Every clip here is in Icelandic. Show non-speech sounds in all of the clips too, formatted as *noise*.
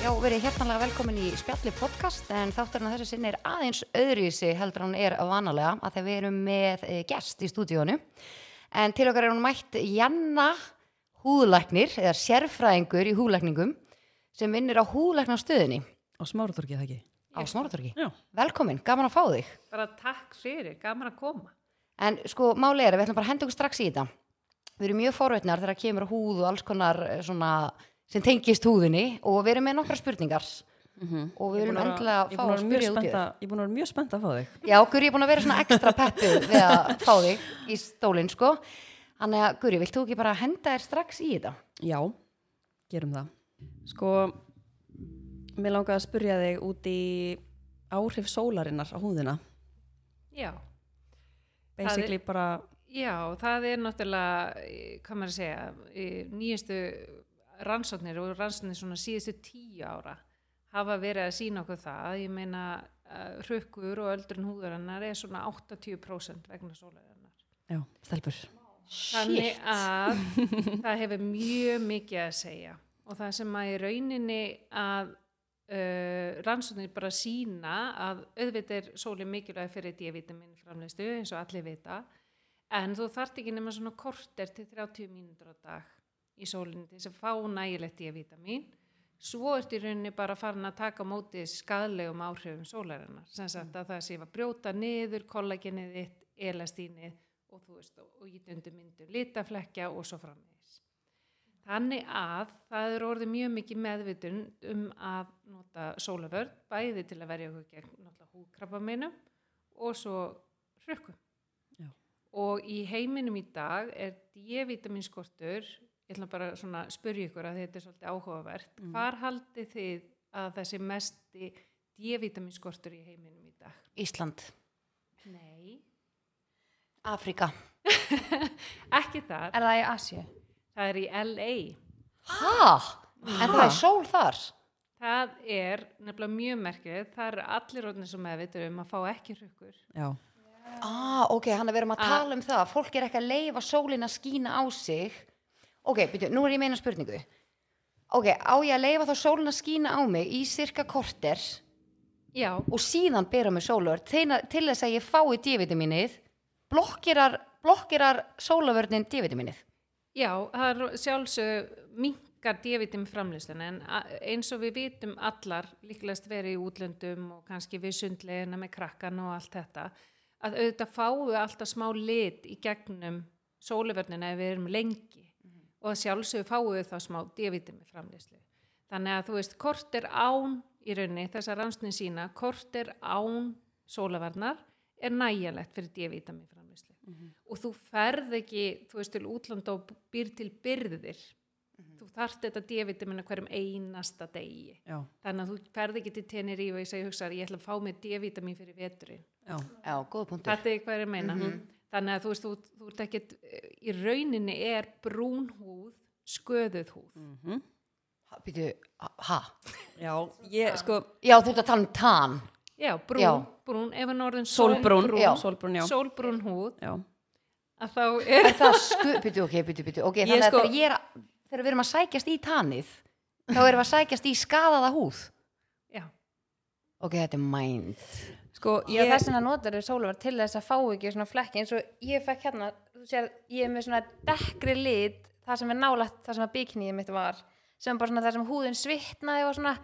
Já, verið hjertanlega velkomin í Spjalli podcast en þátturinn að þessu sinni er aðeins öðruvísi heldur hann er vanalega að þegar við erum með e, gest í stúdíónu en til okkar er hún mætt Janna húðlæknir eða sérfræðingur í húðlækningum sem vinnur á húðlæknarstöðinni Á smáratorki það ekki? á Smáratorgi. Já. Velkomin, gaman að fá þig. Bara takk fyrir, gaman að koma. En sko, máli er að við ætlum bara að henda okkur strax í þetta. Við erum mjög forveitnar þegar kemur húð og alls konar eh, svona sem tengist húðinni og við erum með nokkra spurningar og við erum endilega að fá að spyrja út í þér. Ég er búin að vera mjög spennt að fá þig. Já, Guri er búin að vera svona ekstra peppuð við að *laughs* fá þig í stólinn, sko. Þannig að, Guri, vilt þú ekki bara henda þér strax í þetta? Já, gerum það. Sko, mér langaði að spyrja þig út í áhrif sólarinnar á húðina. Já, Basically bara, já, það er náttúrulega, eh, hvað maður að segja, eh, nýjastu rannsóknir og rannsóknir svona síðustu tíu ára hafa verið að sína okkur það. Ég meina, uh, hrukkur og öldrun húðarinnar er svona 80% vegna sólarinnar. já, stelpur. Þannig að *laughs* það hefur mjög mikið að segja og það sem að í rauninni að uh, rannsóknir bara sína að auðvitað er sólið mikilvæg fyrir D-vitamin framleiðstu eins og allir vita en þú þarft ekki nema svona korter til 30 mínútur á dag í sólinni til þess að fá nægilegt D-vitamin svo ertu í rauninni bara farin að taka móti skadlegum áhrifum sólarinnar sem sagt að það sé að brjóta niður kollagenið þitt, elastínið og þú veist, og ít undir myndu litaflekkja og svo framvegis. Þannig að það er orðið mjög mikið meðvitun um að nota sólavörð, bæði til að verja okkur gegn náttúrulega húðkrabbameinum og svo hrökkum. Og í heiminum í dag er D-vitaminskortur, ég ætla bara svona að spyrja ykkur að þetta er svolítið áhugavert, Mm. hvar haldið þið að þessi mesti D-vitaminskortur í heiminum í dag? Ísland, Nei, Afrika. *laughs* ekki þar. Er það í Asju? Það er í LA. Hæ? En það er sól þar? Það er nefnilega mjög merkilegt. Það er allir orðinir sem meðvitur um að fá ekki hrukkur. Já, Ah, ok, hann er verið að Ah. tala um það fólk er ekki að leifa sólin að skína á sig ok, byrju, nú er ég meina spurningu. Ok, á ég að leifa þá sólin að skína á mig í cirka korter Já, og síðan bera mig sólvörn til, þess að ég fái D-vitaminið blokkirar, blokkirar sólavörnin D-vitaminið já, það er sjálfsög minkar D-vitamin framlýstan en eins og við vitum allar líklegast verið í útlöndum og kannski við sundlegina með krakkan og allt þetta að auðvitað við alltaf smá lit í gegnum sóluvörnina ef við erum lengi og að sjálfsög fáum við þá smá D-vitamin framlýslu. Þannig að þú veist, kort er án í rauninni, þessar rannsni sína, kort er án sólavarnar er nægjalegt fyrir D-vitamin framlýslu. Og þú ferð ekki, þú veist, til útlanda og býr til byrðir. Þú þarft þetta D-vitamin hverjum einasta degi. já, Þannig að þú ferð ekki til Tenerife og ég segi, hugsa, ég ætla að fá mig D-vitamin fyrir veturinn. já, já, góða punktur Þetta er hvað ég er að meina. Þannig að þú veist, þú, þú ert ekkit, í rauninni er brún húð, sköðuð húð. mhm. byrju, ha? já, ég, sko, já, þú ert að tala um tan Já, brún, Já. brún, ef hann orðin sólbrún, Já. sólbrún, já, sólbrún húð, já, að þá er, er það sku, byrju, ok, byrju, byrju ok, Ég þannig að sko- þegar, ég er, að- þegar við erum að sækjast í tanið þá erum við að sækjast í skadaða húð já, ok, þetta er mind sko, Já, ég, þess vegna notar þau sólavar til þess að fá ekki svona flekki eins og ég fekk hérna, þú sér, ég er með svona dekkri lit, það sem er nálægt það sem að biknið mitt var, sem er bara svona það sem húðin svitnaði og svona.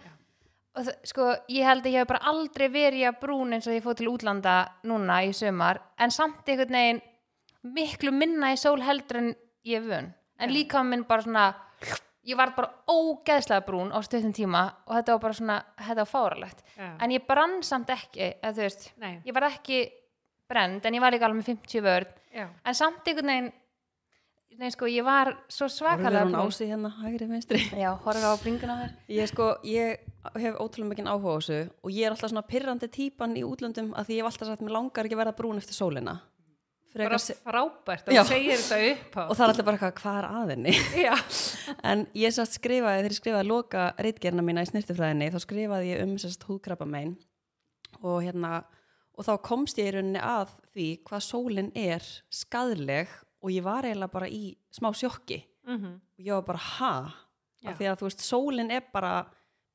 Og það, sko, ég held að ég hef bara aldrei verið að brún eins og ég fóð til útlanda núna í sumar, en samt einhvern veginn miklu minna í sól heldur en ég er vön, en líka minn bara svona ég var bara ógeðslega brún á stuttum tíma og þetta var bara svona, þetta var fáralegt já. en ég brann samt ekki eða þú veist, Nei, ég var ekki brend en ég var líka alveg með 50 vörð já, en samt einhvern veginn Nei, sko, ég var svo svakalega hún á brún. sig hérna, hægri vinstri. *laughs* Já, horfður á bringuna á mér. Ég sko, ég hef ótrúlega mikið áhuga á þessu og ég er alltaf svona pirrandi típan í útlöndum að því ég hef alltaf sagt, mér langar ekki að verða brún eftir sólina. Bara frábært að segir þetta upp á. og það er alltaf bara eitthvað, hvað er að henni? *laughs* Já, en ég satt skrifaði, þegar ég skrifaði loka reitgerna mína í snirtifræðinni, þá skrifaði ég um sérst húðkrabba megin og hérna, og þá komst ég í rauninni að því hvað sólin er skadleg og ég var eiginlega bara í smá sjokki. Mhm, og ég var bara, ha? Af því að þú veist, sólin er bara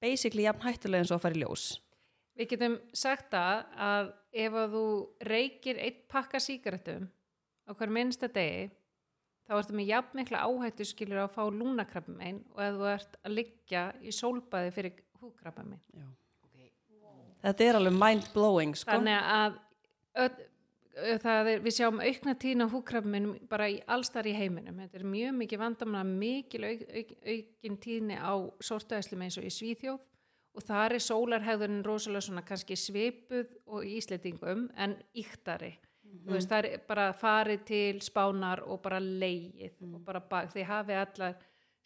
basically jafn hættulega eins og að fara í ljós Við getum sagt það að ef að þú reykir eitt pakka sígarettum á hver minnsta degi þá ertu með jafn mikla áhættu skilur að fá lúnakrabbamein og ef þú ert að liggja í sólbaði fyrir húkrabbamein. þetta er alveg mind blowing sko. Þannig að öll, ö, það er, við sjáum aukna tíðin á húkrabbameinum bara í allstar í heiminum. Þetta er mjög mikið vandamanna mikil auk, auk, aukin tíðni á sortuæslum eins og í Svíþjóð og þar er sólarhæðurinn rosalega svona kannski svipuð og í Ísletingum en íktari. Þú veist, það er bara farið til spánar og bara leið og bara bak, þið hafi allar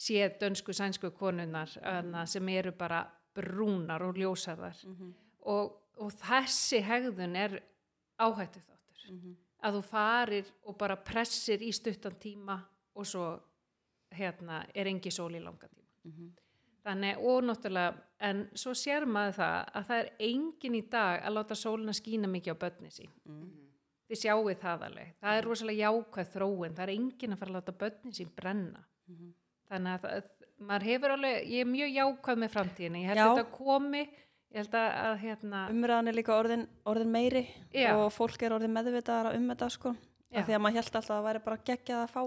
séð dönsku sænsku konunnar mm. sem eru bara brúnar og ljósarðar og, og þessi hegðun er áhættu þáttur að þú farir og bara pressir í stuttan tíma og svo hérna er engi sól í langa tíma. Þannig og náttúrulega en svo sér maður það að það er engin í dag að láta sólina skína mikið á börni sín. Þið sjáuð það alveg, það er rosalega jákvæð þróun, það er engin að fara að láta börnin sín brenna. Þannig að það, maður hefur alveg, ég er mjög jákvæð með framtíðinni, ég held Já. að þetta komi ég held að, að hérna umræðan er líka orðin, orðin meiri Já. og fólk er orðin meðvitaðara um þetta sko. Því að maður held alltaf að það væri bara geggjað að fá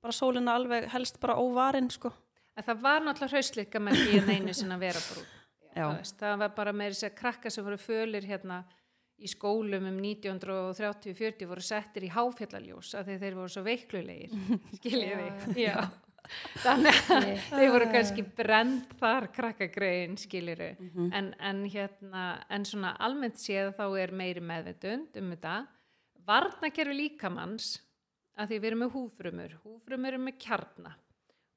bara sólina alveg helst bara óvarin sko. Að það var náttúrulega hrausleika með því en einu sinna að vera *laughs* veist, það var bara með þess að krakka sem voru fölir hérna í skólum um 1930-40 voru settir í háfjallaljós því þeir voru svo veiklulegir *laughs* skiljið þið Já. þannig að þeir voru kannski brend þar krakkagrein skiljið en, en hérna en svona almennt séð þá er meiri meðvitund um þetta. Varnakerfi líkamanns að því við erum með húfrumur húfrumur eru með kjarna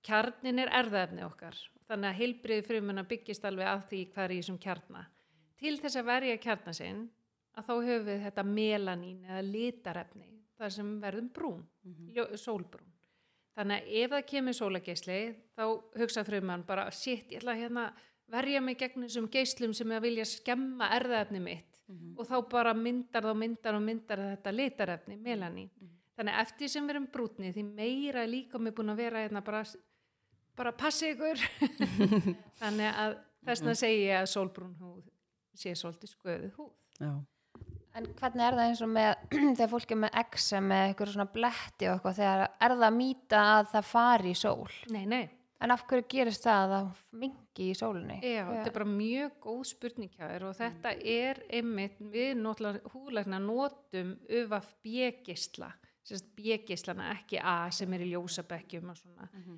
kjarnin er erðaefni okkar. Þannig að heilbriði frumuna byggist alveg af því hvað er í þessum kjarna. Til þess að verja kjarna sinn að þá höfum við þetta melanín eða litarefni þar sem verðum brún mm sólbrún. Þannig að ef það kemur sólageisli þá hugsa fruman bara shit, ég ætla að hérna verja mig gegn þessum geislum sem að vilja skemma erðaefni mitt. Og þá bara myndar þá myndar og myndar þetta litarefni, melanín. Þannig að eftir sem við erum brútni því meira líka með búin að vera hérna bara, bara passi ykkur. *laughs* Þannig að þess vegna segi ég að sólbrún húð sé svolítið sköðu húð. Já. En hvernig er það eins og með *clears throat* þegar fólk er með exem með eitthvað svona bletti og eitthvað þegar er það að mýta að það fari í sól? Nei, nei, en af hverju gerist það að það mingi í sólinni? Já, þetta er bara mjög góð spurning hjá þér og þetta er einmitt, við náttúrulega húðlækna notum UVF B-gisla, sérst B-gislana ekki A sem er í ljósabekkjum og svona, eh,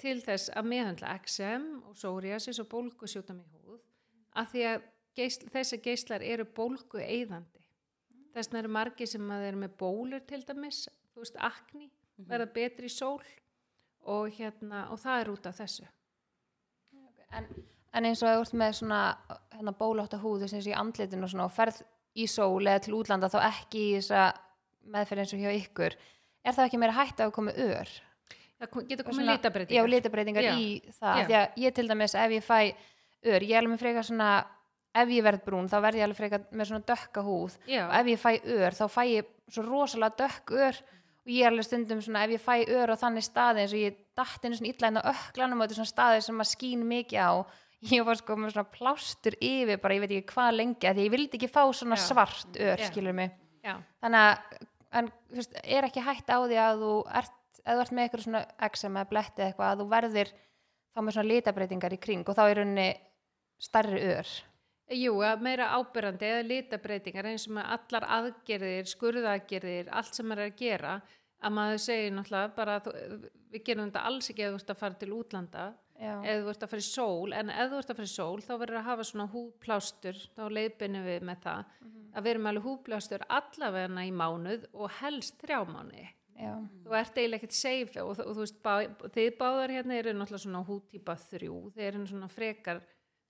til þess að meðhandla XM og psoriasis og bólgusjútum í húð, að því að geisl, þessi geislar eru bólgu eyðandi. Þess vegna eru margir sem að eru með bólur til dæmis, þú veist, akni, verða betri sól og, hérna, og það er út af þessu. En, en eins og ef þú ert með svona hérna, bólótta húðu sem sé í andlitinu og, svona, og ferð í sól eða til útlanda þá ekki í þessa meðferð eins og hjá ykkur er það ekki meira hægt að koma ör? Og komið litabreitingar. Já, litabreitingar Já. í það Já. því að ég til dæmis ef ég fæ ör, ég er alveg frekar svona ef ég verð brún þá verð ég alveg frekar með svona dökka húð Já. og ef ég fæ ör þá fæ ég svo rosalega dökk ör og ég er alveg stundum svona ef ég fæ ör á þannig staði eins og ég datt einu svona illa inn á öklanum og þetta er svona staði sem maður skín mikið á ég var sko með svona plástur yfir bara ég veit ekki hvað lengi því ég vildi ekki fá svona Já. svart ör skilur mig Já. þannig að er ekki hægt á því að þú ert, að þú ert með eitthvað svona exem eða bletti eða eitthvað að þú verðir þá með svona litabreitingar í kring og þá er rauninni stærri ör. Jú, að meira ábyrrandi eða litabreitingar eins og með allar aðgerðir, skurðaðgerðir, allt sem er að gera að maður segir náttúrulega bara að við gerum þetta alls ekki ef þú ert að fara til útlanda Já. ef þú ert að fara í sól en ef þú ert að fara í sól þá verður að hafa svona húðplástur þá leiðbynum við með það. Að við erum alveg húðplástur allavegna í mánuð og helst þrjá mánuði Já. þú ert eiginlega ekkert safe og, og þú veist, bá, þið báðar hérna eru náttúrulega svona húttýpa þrjú. Þeir eru svona frekar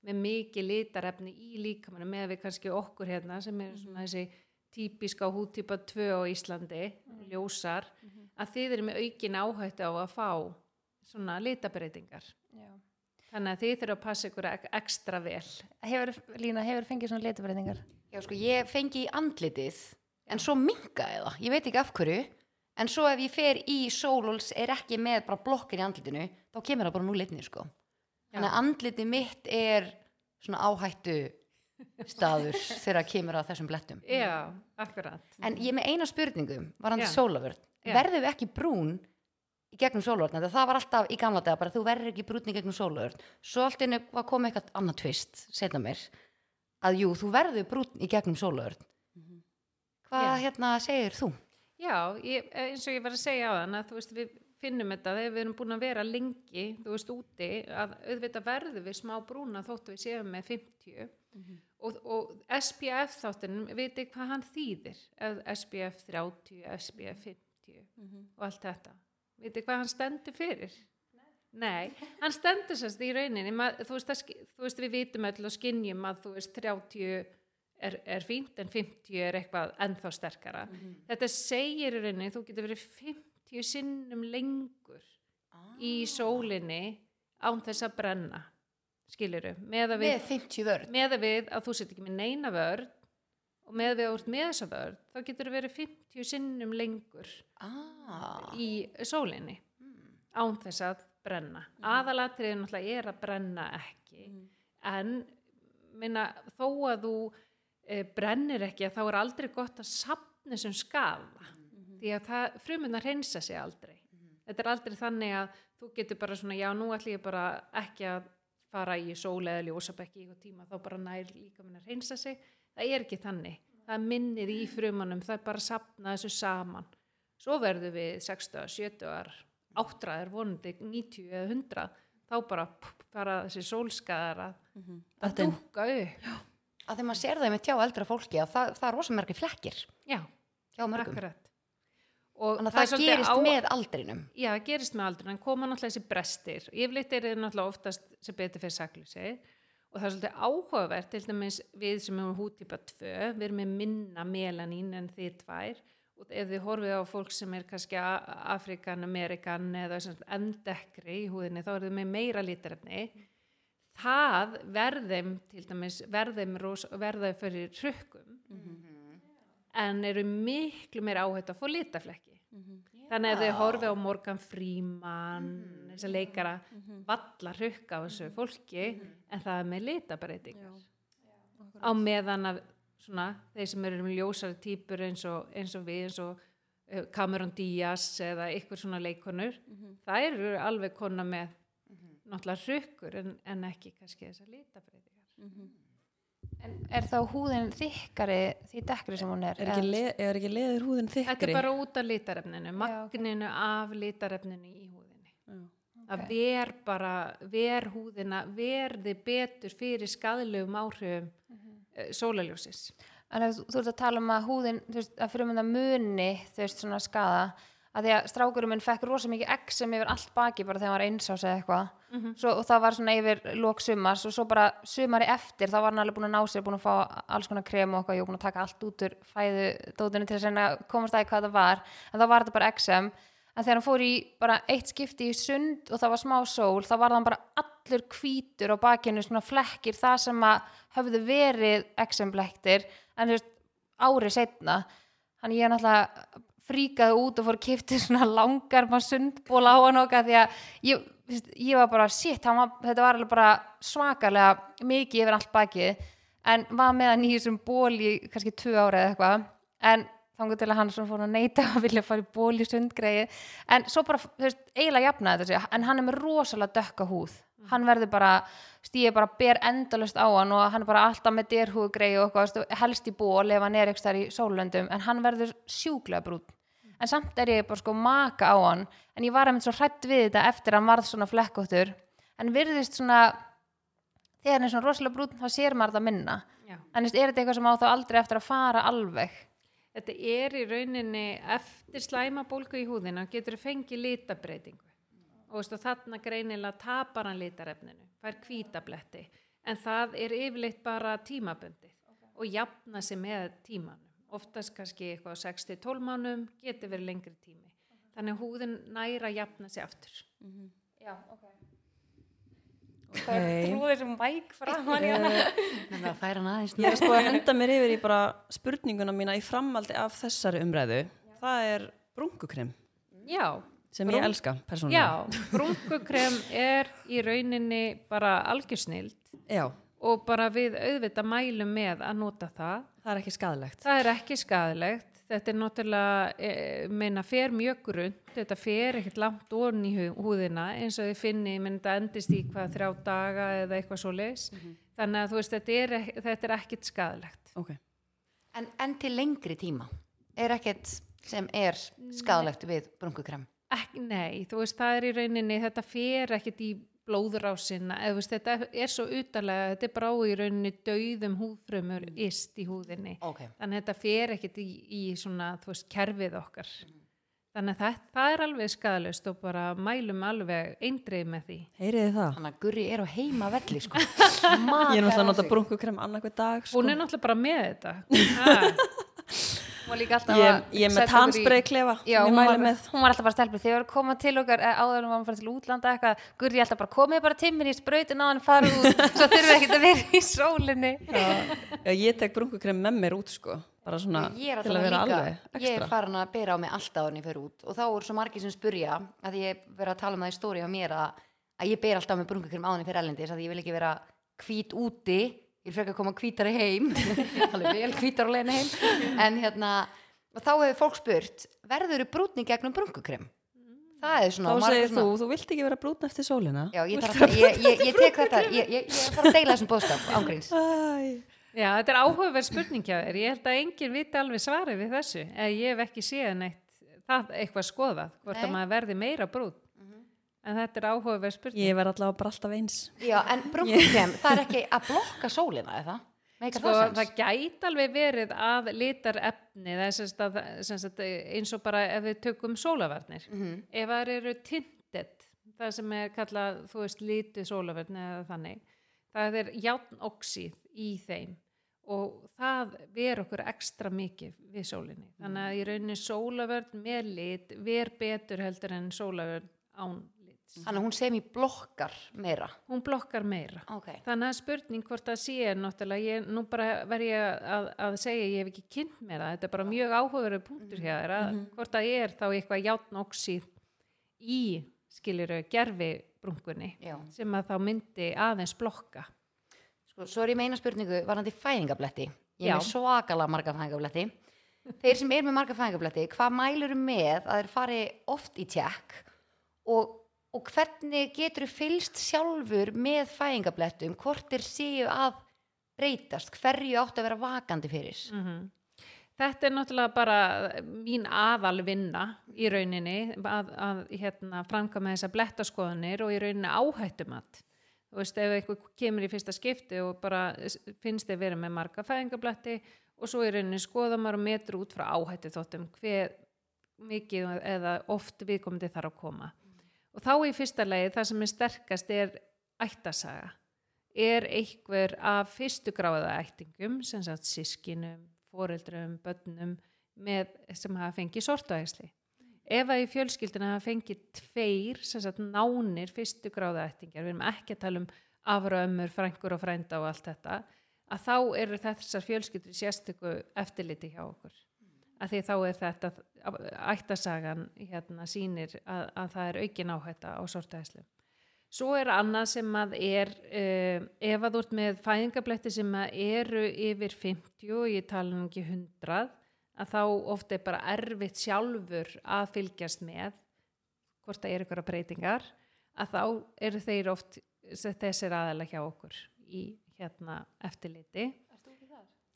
með mikið litarefni í líkamannu með við kannski okkur hérna sem eru svona þessi típiska húttýpa 2 á Íslandi ljósar, að þið eru með aukin áhættu á að fá svona litabreitingar. Já. þannig að þið þurfa að passa ykkur ek ekstra vel. Hefur, Lína, hefur fengið svona litabreitingar? Já, sko, ég fengi í andlitið en svo minkaði það, ég veit ekki af hverju en svo ef ég fer í sól og er ekki með bara blokkin í andlitinu þá kemur það bara nú litni, sko Þannig að andliti mitt er svona áhættu staður *laughs* þegar kemur að þessum blettum. Já, akkurat. En ég með eina spurningu, varandi Já. sólavörn. Já. Verðum við ekki brún í gegnum sólavörn? Það var alltaf í gamla daga, bara þú verður ekki brún í gegnum sólavörn. Svo allt var komið eitthvað annað tvist, setna mér, að jú, þú verður brún í gegnum sólavörn. Hvað Já. hérna segir þú? Já, ég, eins og ég var að segja á þann að þú veist við finnum þetta þegar við erum búin að vera lengi, þú veist úti að auðvitað verður við smá brúna þóttu við séum með 50 og, og SPF þáttunum veitir hvað hann þýðir? SPF 30, SPF 50 og allt þetta. Veitir hvað hann stendur fyrir? Nei, hann stendur sérst í rauninni þú veist, það, þú veist við vitum öll og skinnjum að þú veist 30 er, er fínt en 50 er eitthvað ennþá sterkara. Þetta segir í rauninni þú getur verið 50 sinnum lengur í sólinni án þess að brenna skiluru, með að við, Með 50 vörn. með að við að þú sett ekki með neina vörn og með að við átt með þessa vörn þá getur verið 50 sinnum lengur Ah. í sólinni án þess að brenna. Aðalatriðin náttúrulega er að brenna ekki. En minna, þó að þú brennir ekki þá er aldrei gott að sapna sem skafa því að það, frumunar reynsa sig aldrei. Þetta er aldrei þannig að þú getur bara svona já nú ætlum ég bara ekki að fara í sól eða ljósabekki í eitthvað tíma þá bara nær líka minn að reynsa sig. Það er ekki þannig, það minnið í frumunum það er bara að sapna þessu saman. Svo verður við 60, 70 áttræðir vonandi 90 eða 100 þá bara pff, fara þessi sólskaðar að, að Þetta er- dúka upp Að þegar maður sér það með tjá eldra fólki að það, það er rosa mörgir flekkir já, akkurat. Og Þannig að það, svolítið gerist á- með aldrinum. já, það gerist með aldrei en koma náttúrulega þessi brestir. Yfirleitt er það náttúrulega oftast sem betur fyrir saklusi og það er svolítið áhugavert til dæmis við sem erum húttípa 2 við erum með minna melanín en þið tvær. Og ef þið horfið á fólk sem er kannski Afrikan, Amerikan eða endekri í húðinni þá er þið með meira lítarefni það verðum til dæmis verðum ros- verða fyrir hrukkum. En eru miklu meira áhætt að fá litaflekki þannig að þau horfi á Morgan Freeman þess að leikara valla hrukka á þessu fólki en það er með litabreitingar á meðan að svona, þeir sem eru með ljósari típur eins og, eins og við eins og uh, Cameron Diaz eða ykkur svona leikonur það eru alveg kona með náttúrulega hrukkur en, en ekki kannski þessar litabreitingar En er þá húðin þykkari því dekkri sem hún er? Er ekki, Eða- le, er ekki leður húðin Þetta þykkri? er bara út af litarefninu, ok. magninu af litarefninu í húðinni. Að Ok. ver bara, ver húðina, verði betur fyrir skadlegum áhrifum mm sólaljósis. En ef þú, þú ert að tala um að húðin, þú veist, að fyrir að muni, þú veist, svona skada, að því að strákurum minn fekk rosa mikið exem yfir allt baki bara þegar hann var einsás eða eitthvað. Svo, og það var svona yfir lók sumars og svo bara sumari eftir, þá var hann alveg búin að ná sér, búin að fá alls konar krem og eitthvað, ég var búin að taka allt út úr fæðu dótinu til að komast að því hvað það var, en þá var þetta bara exem. En þegar hann fór í bara eitt skipti í sund og það var smá sól, þá var hann bara allur hvítur á bakinu, svona flekkir, það sem að höfðu verið exemblektir, en þú veist, árið setna. Þannig ég er náttúrulega fríkaði út og fór að kipta svona langar maður sundból á hann okkar því að ég, ég var bara, shit, var, þetta var alveg bara svakalega mikið yfir allt bakið, en var með hann í þessum ból í kannski tvö ára eða eitthvað, en þangur til að hann svona fór að neyta að vilja fara í ból í sundgreið en svo bara, þú veist, eiginlega jafnaði þetta en hann er með rosalega dökka húð. Hann verður bara, stíði bara ber endalust á hann og hann er bara alltaf með derhúðgreið og eitthvað, helst í ból ef hann er þar í sólöndum, en hann verður sjúklega brún en samt er ég bara sko maka á hann. En ég var einmitt svo hrætt við þetta eftir að hann varð svona flekkóttur. En virðist svona þegar hann er svona rosalega brún þá sér maður það minna. Já. en veist, er þetta eitthvað sem á þá aldrei eftir að fara alveg? Þetta er í rauninni eftir slæmabólgu í húðina getur fengið litabreitingu og veistu, þarna greinilega tapar hann litarefninu, fær hvítabletti. En það er yfirleitt bara tímabundið og jafna sig með tímanum. Oftast kannski eitthvað á 6-12 mánum getur verið lengri tími. Þannig að húðin næra jafna sig aftur. Já, ok Ok. Trúið þessum væk framan í hana Þannig að færa hann aðeins Ég er sko að henda mér yfir í bara spurninguna mína í framhaldi af þessari umræðu. Það er brunkukrem. Já, sem ég Brún- elska persónulega. Já, brúnkukrem er í rauninni bara algjörsnild Já, og bara við auðvitað mælum með að nota það. Það er ekki skadalegt. Það er ekki skadilegt. Þetta er náttúrulega, e, meina, fer mjög grunn. Þetta fer ekkert langt orn í hú- húðina eins og þið finni, menn þetta endist í hvað þrjá daga eða eitthvað svo leis. Þannig að þú veist, þetta er, þetta er ekkert skadilegt. Ok. En, en til lengri tíma er ekkert sem er skadalegt við brunkukrem. Ek, nei, þú veist, það er í rauninni, þetta fer ekkert í blóðrásina, eða veist, þetta er svo utalega, þetta er bara á í rauninni dauðum húðfrömmur ist í húðinni. Ok. Þannig að þetta fer ekkert í, í svona, þú veist, kerfið okkar. Þannig að það, það er alveg skadalust og bara mælum alveg eindreið með því. Heyrið þið það? Þannig að Gurri er á heima velli sko. *laughs* Ég er náttúrulega að nota brúnkukrem annarkvæð dag, sko. Hún er náttúrulega bara með þetta. *laughs* Ha, Hún var líka alltaf Ég, ég er með setja okkur í- tannsbrei klefa, Já, ég hún mæli var, með. hún var alltaf bara stelpur þegar við koma til okkar eh, áður en við varum fara til útlanda eitthvað Gurri alltaf bara komið bara timmir í sprautin á hann fara út *laughs* svo þurfum við ekkert að vera í sólinni Já, ég tek brúnkukrem með mér út, sko. Bara svona Ég er til alltaf að vera líka, alveg ég er ekstra. farin að bera á mig alltaf árin ég fyrir út og þá er svo margir sem spurja að ég vera að tala um það í stóri á mér að, að ég ber alltaf með brunkukrem árin fyrir ellendis að ég vil ekki vera hvít úti ég frekar koma hvítari heim *laughs* alveg vel leiðinu heim en hérna, þá hefur fólk spurt verður brúnni gegnum brunkukrem það er svona Þá segir þú, svona- þú vilt ekki vera brúnn eftir sólina. Já, ég, þarf að, ég, ég, ég tek þetta ég, ég, ég er að fara að deila þessum bóðskap ángríns Æ, já, þetta er áhugaverð spurning hjá þér. Ég held að enginn viti alveg svarið við þessu. Eða ég hef ekki séð neitt það eitthvað skoðað, hvort Nei. að maður verði meira brún. En þetta er áhugaverð spurning. ég verð allavega bara alltaf eins. Já, en brunkukrem, það er ekki að blokka sólina, eða? Sko, það það gæti alveg verið að litar efni það er sem sagt eins og bara ef við tökum sólavarnir Mhm. ef það eru tintet það sem er kallað, þú veist, litið sólavarni eða þannig, það er játnoxíð í þeim og það ver okkur ekstra mikið við sólinni, þannig að í rauninni sólavörn með lit ver betur heldur en sólavörn án Þannig að hún sem í blokkar meira. hún blokkar meira Ok. Þannig að spurning hvort það sé náttúrulega, ég, nú bara verð ég að, að segja, ég hef ekki kynnt mér það, þetta er bara mjög áhugaverið punktur hjá þér, að hvort það er þá eitthvað játnoxíð í, skiliru, gerfi brungunni, Já. sem að þá myndi aðeins blokka. Sko, svo er ég meina spurningu varandi fæðingabletti. Ég er Já. með svakalega marga fæðingabletti. Þeir sem er með marga fæðingabletti, hvað mælur með að þeir fari oft í tjekk og, og hvernig getur fylst sjálfur með fæðingablettum, hvort þeir séu að breytast, hverju áttu að vera vakandi fyrir? Mm Þetta er náttúrulega bara mín aðal vinna í rauninni að, að hérna, framkama þessa blettaskoðanir og í rauninni áhættumat. Þú veist, ef einhver kemur í fyrsta skipti og bara finnst þið verið með marga fæðingabletti og svo í rauninni skoða maður og metur út frá áhættu þóttum hver mikið eða oft viðkomandi þarf að koma. Og þá í fyrsta lagi það sem er sterkast er ættasaga. Er einhver af fyrstu gráða ættingum, sem sagt sískinum, foreldrum, börnum með, sem hafa fengið sortaæsli. Ef að í fjölskyldina hafa fengið tveir, sem sagt nánir fyrstu gráða ættingar, við erum ekki að tala um afraömmur, frængur og frænda og allt þetta, að þá eru þessar fjölskyldur sérstöku eftirliti hjá okkur. Að því þá er þetta ættasagan hérna sýnir að, að það er aukin áhætta á sortaæslu. Svo er annað sem að er, uh, ef að þú ert með fæðingabletti sem að eru yfir 50 og ég tala nú ekki 100, að þá oft er bara erfitt sjálfur að fylgjast með hvort það eru ykkur breytingar, að þá eru þeir oft þessir aðalega hjá okkur í hérna eftirliti.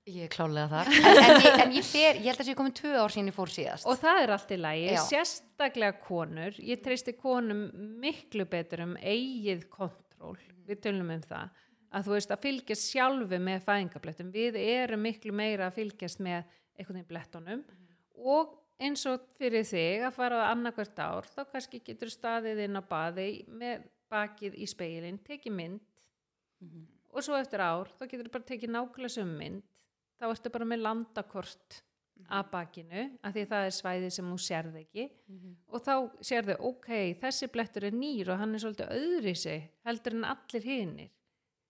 Ég er klálega þar. En, en, ég, en ég fer, ég held að það sé komin tvö ár síðan ég fór síðast. Og það er allt í lagi, Já. sérstaklega konur, ég treysti konum miklu betur um eigið kontról, við tölum um það, að þú veist að fylgjast sjálfu með fæðingablettum, við erum miklu meira að fylgjast með einhvern veginn blettunum. Og eins og fyrir þig að fara á annarkvært ár, þá kannski getur staðið inn á baði með bakið í speilin, tekið mynd. Og svo eftir ár, þá getur bara tekið nákvæmlega sem mynd, þá ertu bara með landakort að bakinu af því það er svæði sem þú sérð ekki. Og þá sérðu ok, þessi blettur er nýr og hann er svolítið öðri sig heldur en allir hinnir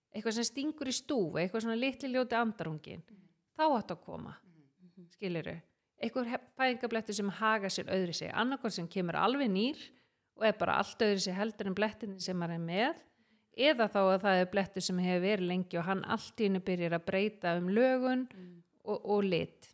eitthvað sem stingur í stúfi, eitthvað svona litli ljóti andarungin, þá átt að koma skiliru eitthvað fæðingablettur sem haga sér öðri sig, annarkvæmt sem kemur alveg nýr og er bara allt öðru sér heldur en blettinni sem maður er með eða þá að það er blettur sem hefur verið lengi og hann allt í hennu byrjar að breyta um lögun og, og lit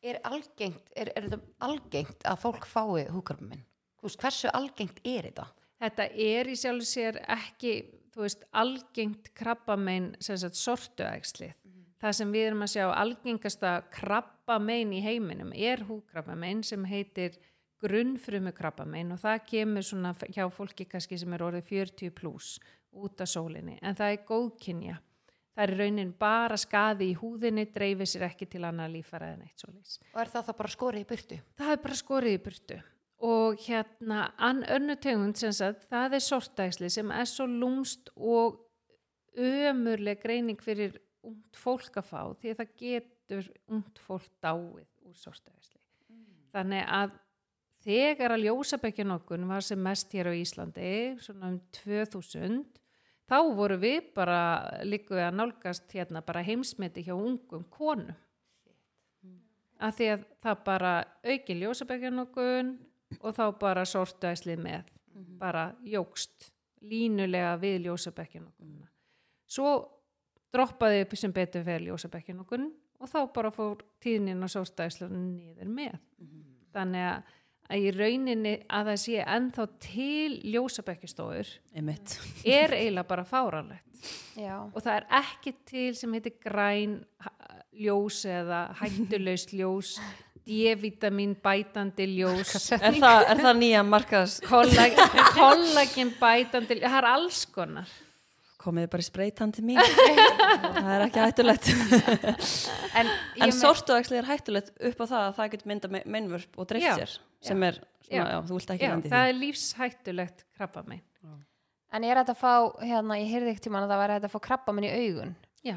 Er algengt, er, er þetta algengt að fólk fái húkarminn? Hversu algengt er þetta? Þetta er í sjálfu sér ekki, þú veist, algengt krabbamein, sem sagt, sortuægslið. Það sem við erum að sjá algengasta krabbamein í heiminum er húkrabbamein sem heitir grunnfrumu krabbamein og það kemur svona hjá fólki kannski sem er orðið 40 pluss út af sólinni. En það er góðkynja. Það er raunin bara skaði í húðinni, dreifir sér ekki til annað lífara en eitt sólís Og er það þá bara skorið í burtu? það er bara skorið í burtu og hérna ann önnu tegund sem sagt, það er sortægsli sem er svo lúmst og ömurleg greining fyrir ungt fólk að fá því að það getur ungt fólk dáið úr sortægsli þannig að þegar að ljósabekjanokkun var sem mest hér á Íslandi svona um 2000 þá voru við bara líku að nálgast hérna bara heimsmeti hjá ungum konum. Að því að það bara auki ljósabekjanokun og þá bara sortuæslið með bara jógst línulega við ljósabekjanokun svo droppaði upp sem betur fyrir ljósabekjanokun og þá bara fór tíðnin og sortuæslunum niður með. Þannig að, að í rauninni að það sé ennþá til ljósabekkjastofur einmitt. er eiginlega bara fáranlegt Já. og það er ekki til sem heitir græn ljós eða hættulaus *laughs* ljós D-vitamin bætandi ljós. Er það, er það nýja kollag, kollagin bætandi ljós, það er alls konar komið bara í spreytandi mín. *laughs* Það er ekki hættulegt. *laughs* En, en sortuæksli er hættulegt upp á það að það getur mynda meinvörp og dreift Já, sér sem er svona, já, þú vilt ekki Já, landi það því. er lífshættulegt krabba megin En ég er hægt að fá, hérna, ég heyrði ekkert tímann að það væri hægt að fá krabba minn í augun. Já,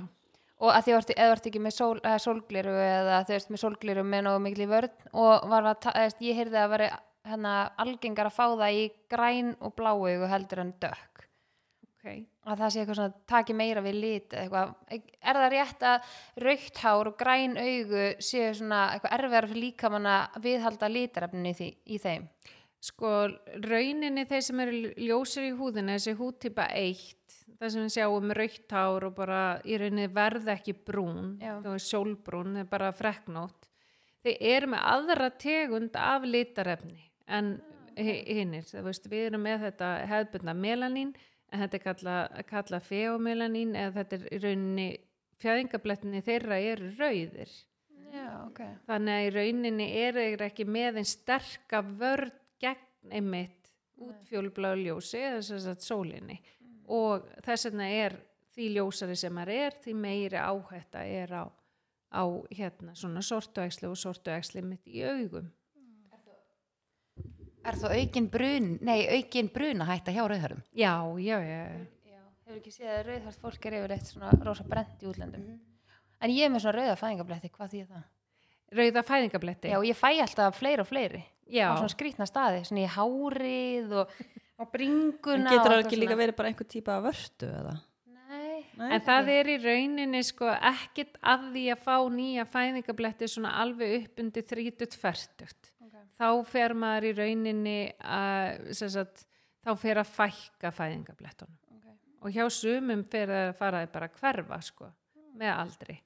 og að því að þú ert ekki með sól, eða sólgliru eða þú veist með sólgliru með nógu miklu vörn og var ég heyrði að veri hérna, algengar að fá það í græn og bláu augu heldur en dökk ok að það sé eitthvað svona taki meira við lit eitthvað, er það rétt að raukt hár og græn augu séu svona eitthvað erfiðar fyrir líkamann að viðhalda litarefninni í, í þeim Sko, rauninni þeir sem eru ljósir í húðina, þessi húdtípa 1, það sem við sjáum raukt hár og bara í rauninni verða ekki brún, sjólbrún, það er bara freknótt. Þeir eru með aðra tegund af litarefni en hinnir. Veist, við erum með þetta hefðbundna melanín, en þetta er kalla, kalla feomelanín eða þetta er í rauninni fjöðingablettinni þeirra eru rauðir. Já, ok Þannig að í rauninni er þeir ekki með einn sterka vörð gegn einmitt útfjólubláu ljósi eða þess að sólinni og þess vegna er því ljósari sem maður er því meiri áhætta er á, á hérna svona sortuæksli og sortuæksli mitt í augum. Er það aukin brun, nei, aukin bruna hætta hjá rauðhörum? Já, já, já. Já, hefur ekki séð að rauðhært fólk er yfir eitt svona rosa brent í útlöndum en ég er með svona rauða fæðingabletti, hvað þýð það? Rauða fæðingabletti. Já, ég fæ alltaf fleiri og fleiri Já. á svona skrýtna staði, svona í hárið og á *laughs* bringuna en og getur það ekki líka verið bara einhver típa af vörtu eða Nei, Nei? En það er í rauninni sko ekkit að því að fá nýja fæðingabletti svona alveg upp undir 30-40. Þá fer maður í rauninni að, sagt, þá fer að fækka fæðingablettunum. Ok. Og hjá sumum fer það að fara að bara hverfa sko, með aldri.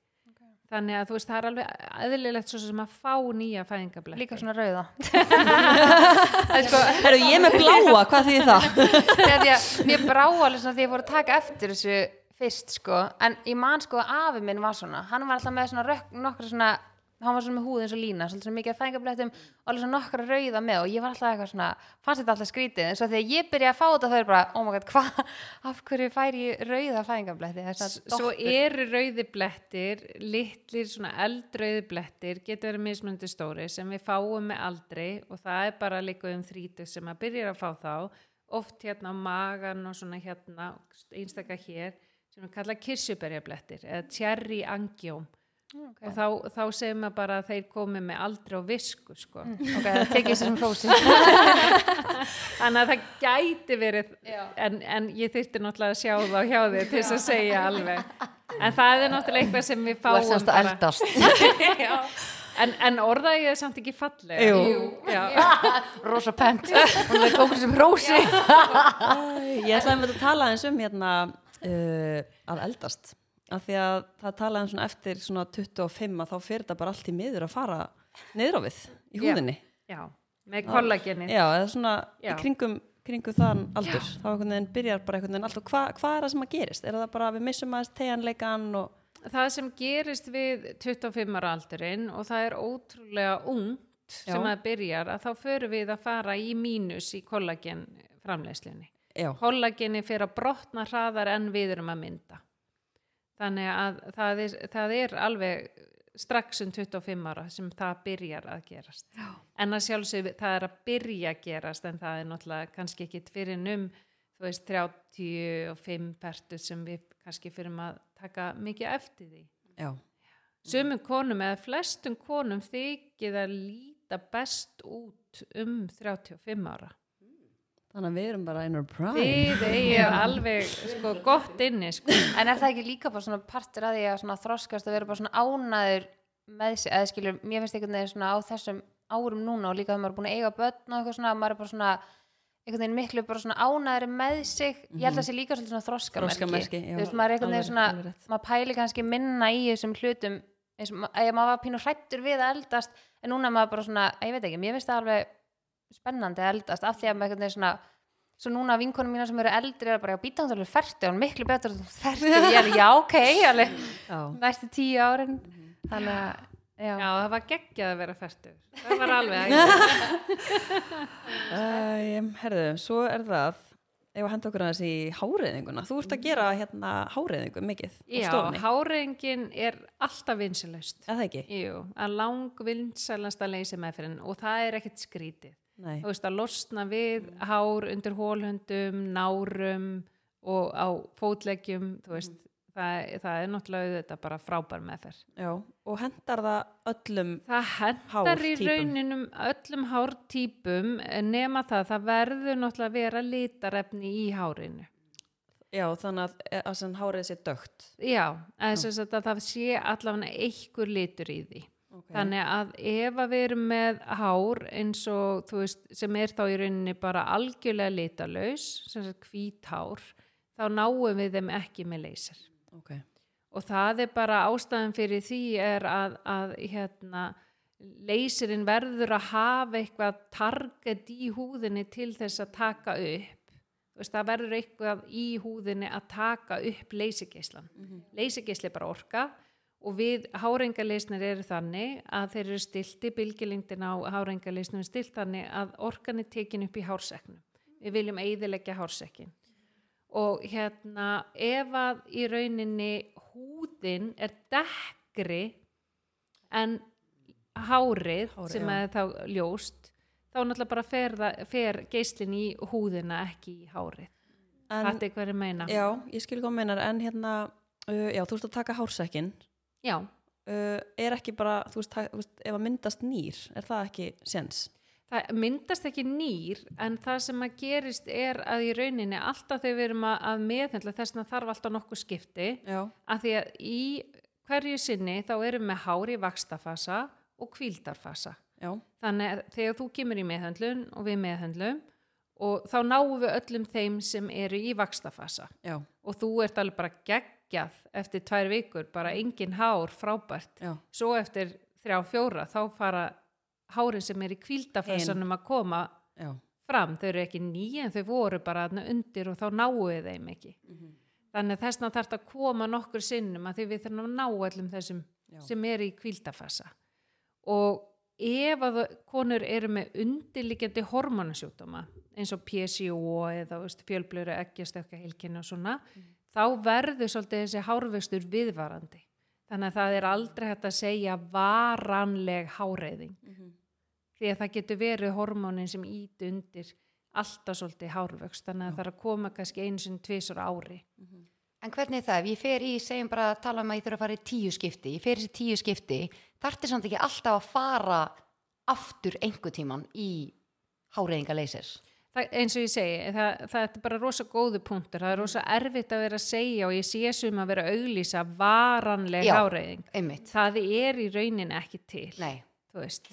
Þannig að þú veist, það er alveg eðlilegt svo sem að fá nýja fæðingabletti. líka svona rauða *laughs* *laughs* Herru, ég með bláa, hvað þýðir það? *laughs* Þegar að mér brá alveg svona því ég fór að taka eftir þessu fyrst sko en ég man sko að afi minn var svona hann var alltaf með svona rökk, nokkra svona hann var svona með húð eins og lína svolítið mikið að fængablettum og alveg svona nokkra rauða með og ég var alltaf eitthvað svona fannst þetta alltaf skrítið. En svo þegar ég byrjaði að fá þetta þau er bara oh my god hvað *laughs* af hverju fær ég rauða er svona Svo eru rauði blettir, litlir svona eldrauði blettir, getur verið mismunandi stóri sem við fáum með aldri og það er bara líka um þrítug sem að byrja að fá þá, oft hérna á magan og svona hérna einstaka hér sem við kalla kirsuberjablettir eða cherry angióm Ok. og þá, þá segir maður bara að þeir komi með aldri og visku sko. ok, það tekið sér sem hrósi *laughs* Þannig að það gæti verið, en, en ég þyrfti náttúrulega að sjá það hjá þig til þess að segja alveg. En það er náttúrulega eitthvað sem við Þú fáum ert semst að eldast. *laughs* Já, en, en orðaði ég samt ekki fallega. Jú. Já. *laughs* rosa pent. Hún er tókur sem rósi Æ, Ég ætlaði með að tala eins um hérna uh, að eldast af því að það talaði um svona eftir svona 25 að þá fyrir þetta bara allt í miður að fara niður á við í Já. húðinni Já, með kollageni Já, eða svona Já. í kringum, kringum þann aldur þá einhvern veginn byrjar bara einhvern veginn alltaf hvað hva er það sem að gerist? Er það bara að við missum aðeins teganleikan og það sem gerist við 25 ára aldurinn og það er ótrúlega ungt sem Já. að byrjar að þá förum við að fara í mínus í kollagen framleiðslunni. já, Kollageni fyrir að brotna hraðar en við erum að mynda. Þannig að það er, það er alveg strax um 25 ára sem það byrjar að gerast. Já. En að sjálfsög það er að byrja að gerast en það er náttúrulega kannski ekki fyrir um þú veist 35 pertu sem við kannski fyrir að taka mikið eftir því. já, Sumum konum eða flestum konum þykir að líta best út um 35 ára. Þannig að við erum bara in our prime. Þið eigið alveg sko, gott inni sko. En er það ekki líka bara svona partur að því að svona þroskast að vera bara svona ánaður með sig, eða skilur, mér finnst einhvern veginn svona á þessum árum núna og líka þegar maður er búin að eiga börn og eitthvað svona, maður er bara svona einhvern veginn miklu bara svona ánaður með sig. Ég held að það sé líka svona þroskamerki. Þroskamerki, já, þú veist, maður er einhvern veginn svona alveg maður pæli kannski minna í þessum hlutum eins og ma- að maður var pínu hrættur við að eldast en núna er maður bara svona, ég veit ekki, mér finnst það alveg spennandi að eldast af því að einhvern veginn svona svo núna vinkonum mína sem eru eldri er bara að býta hann alveg færti, hann miklu betur færti, ég er já ok alveg, já. næstu tíu árin þannig að já, Já, það var geggjað að vera færtur. Það var alveg. Um, herðu, svo er það ef að henda okkur aðeins í háreðinguna þú ert að gera hérna háreðingu mikið Já, hárengin er alltaf vinsilaust. er það ekki? Jú, að lang vinsælasta leysi meðferðin og það er ekkert skrítið. Nei, Þú veist að losna við hár undir hólhundum, nárum og á fótleggjum, þú veist, það, það er náttúrulega þetta bara frábær meðferð. já, og hendar það öllum Það hendar í rauninum öllum hártýpum nema það, það verður náttúrulega að vera litarefni í hárinu. já, þannig að, að sem hárið sé dögt Já, að að það sé allavega einhver litur í því. Okay. Þannig að ef að við erum með hár eins og veist sem er þá í rauninni bara algjörlega litalös, sem sagt hvít hár, þá náum við þeim ekki með leysir. okay. Og það er bara ástæðan fyrir því er að, að hérna, leysirinn verður að hafa eitthvað target í húðinni til þess að taka upp. Veist, það verður eitthvað í húðinni að taka upp leysigeislan. Mm er bara orka og við hárengaleysnir eru þannig að þeir eru stilti, bylgilingdin á hárengaleysnum er stilt þannig að orkan er tekin upp í hárseknum. Við viljum eiðilegja hársekkin. Og hérna ef að í rauninni húðin er dekkri en hárið Hárið, sem er þá ljóst þá náttúrulega bara fer, fer geislin í húðina ekki í hárið. En, Þetta er ég meina? Já, ég skil þú meinar. En hérna, uh, já, þú ert að taka hársekkin Já, uh, er ekki bara, þú veist, ef að myndast nýr er það ekki sens það myndast ekki nýr en það sem að gerist er að í rauninni alltaf þegar við erum að, að meðhendla þess að þarf alltaf nokkuð skipti. Já, að því að í hverju sinni þá erum við með hár í vakstafasa og kvíldarfasa já, þannig að þegar þú kemur í meðhendlun og við meðhendlum og þá náum við öllum þeim sem eru í vakstafasa já, og þú ert alveg bara geggjað eftir tvær vikur, bara engin hár frábært, já, svo eftir þrjá fjóra þá fara hárin sem er í kvíldafasanum að koma já, fram, þau eru ekki nýja en þau voru bara undir og þá náu við þeim ekki. Þannig að þessna þarf að koma nokkur sinnum að því við þurfum að ná öllum þessum Já. sem eru í kvíldafasa og ef að konur eru með undirliggjandi hormonasjúkdóma eins og PCO eða fjölblöru eggjastökka heilkinu og svona þá verður svolítið þessi hárvöxtur viðvarandi. Þannig að það er aldrei hægt að segja varanleg háreiðing. Því að það getur verið hormónin sem ít undir alltaf svolítið hárvöxt þannig að það er að koma kannski einu sinni tvisur ári. En hvernig er það? Ég fer í, segjum bara að tala um að ég þurfa að fara í tíu skipti, ég fer í þessi tíu skipti, þarfti samt ekki alltaf að fara aftur einhver tíman í háreiðingaleysir. Það, eins og ég segi, það, það er bara rosa góðu punktur, það er rosa erfitt að vera að segja og ég sé sem að vera að auglýsa varanleg Já. einmitt, það er í raunin ekki til nei. þú veist.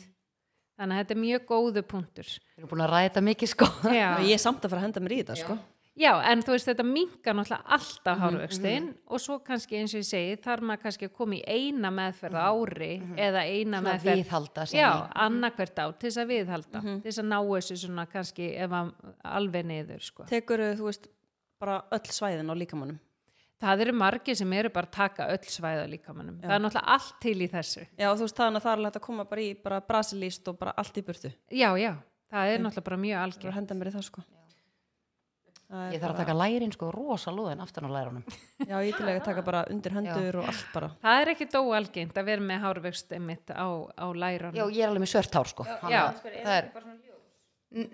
Þannig að þetta er mjög góðu punktur. Við erum búin að ræða þetta mikið sko. Já, og ég er samt að fara að henda mér í þetta sko. Já en þú veist þetta minkar náttúrulega Mhm, alltaf hárvöxtin og svo kannski eins og ég segi þarf maður kannski að koma í eina meðferð á ári eða eina Mhm, Svona meðferð viðhalda já, í- annarkvert á til þess að viðhalda til þess að ná þessu svona kannski ef að alveg niður sko. tekur þú veist bara öll svæðin á líkamannum það eru margir sem eru bara að taka öll svæða líkamannum það er náttúrulega allt til í þessu. Já þú veist þannig að það er hægt að koma bara í bara brasilíst og bara allt í burtu. Já, já, það er náttúrulega bara mjög algjör að henda mér í það sko Það er ég þarf að taka lærin sko rosa lúðin aftan á lærunum. *laughs* Já ég til að taka bara undir hendur og allt bara. Það er ekki dóalgengt að vera með hárvöxt einmitt á, á læran já, ég er alveg með svört hár sko. Já. að það er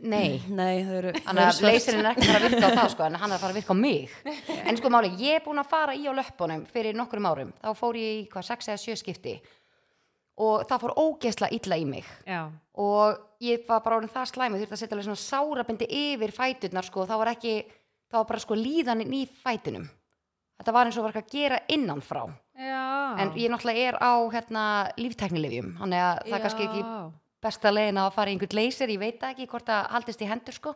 nei. *laughs* Nei eru Þannig að leysirinn er ekki að fara að virka á *laughs* það sko, en hann er að fara að virka á mig. En sko máli, ég er búin að fara í á löppunum fyrir nokkrum árum. Þá fór ég í hvað, sex eða sjö skipti. Og það fór ógeðsla illa í mig. já, Og ég var bara orðin það slæmið, þurfti að setja alveg svona sárabindi yfir fæturnar sko, það var ekki, það var bara sko líðanin í fætunum. Þetta var eins og var ekki að gera innan frá. já En ég náttúrulega er á hérna lífteknilifjum, þannig að það er kannski ekki besta leiðin að fara í einhvern leysir, ég veit ekki hvort það haldist í hendur sko.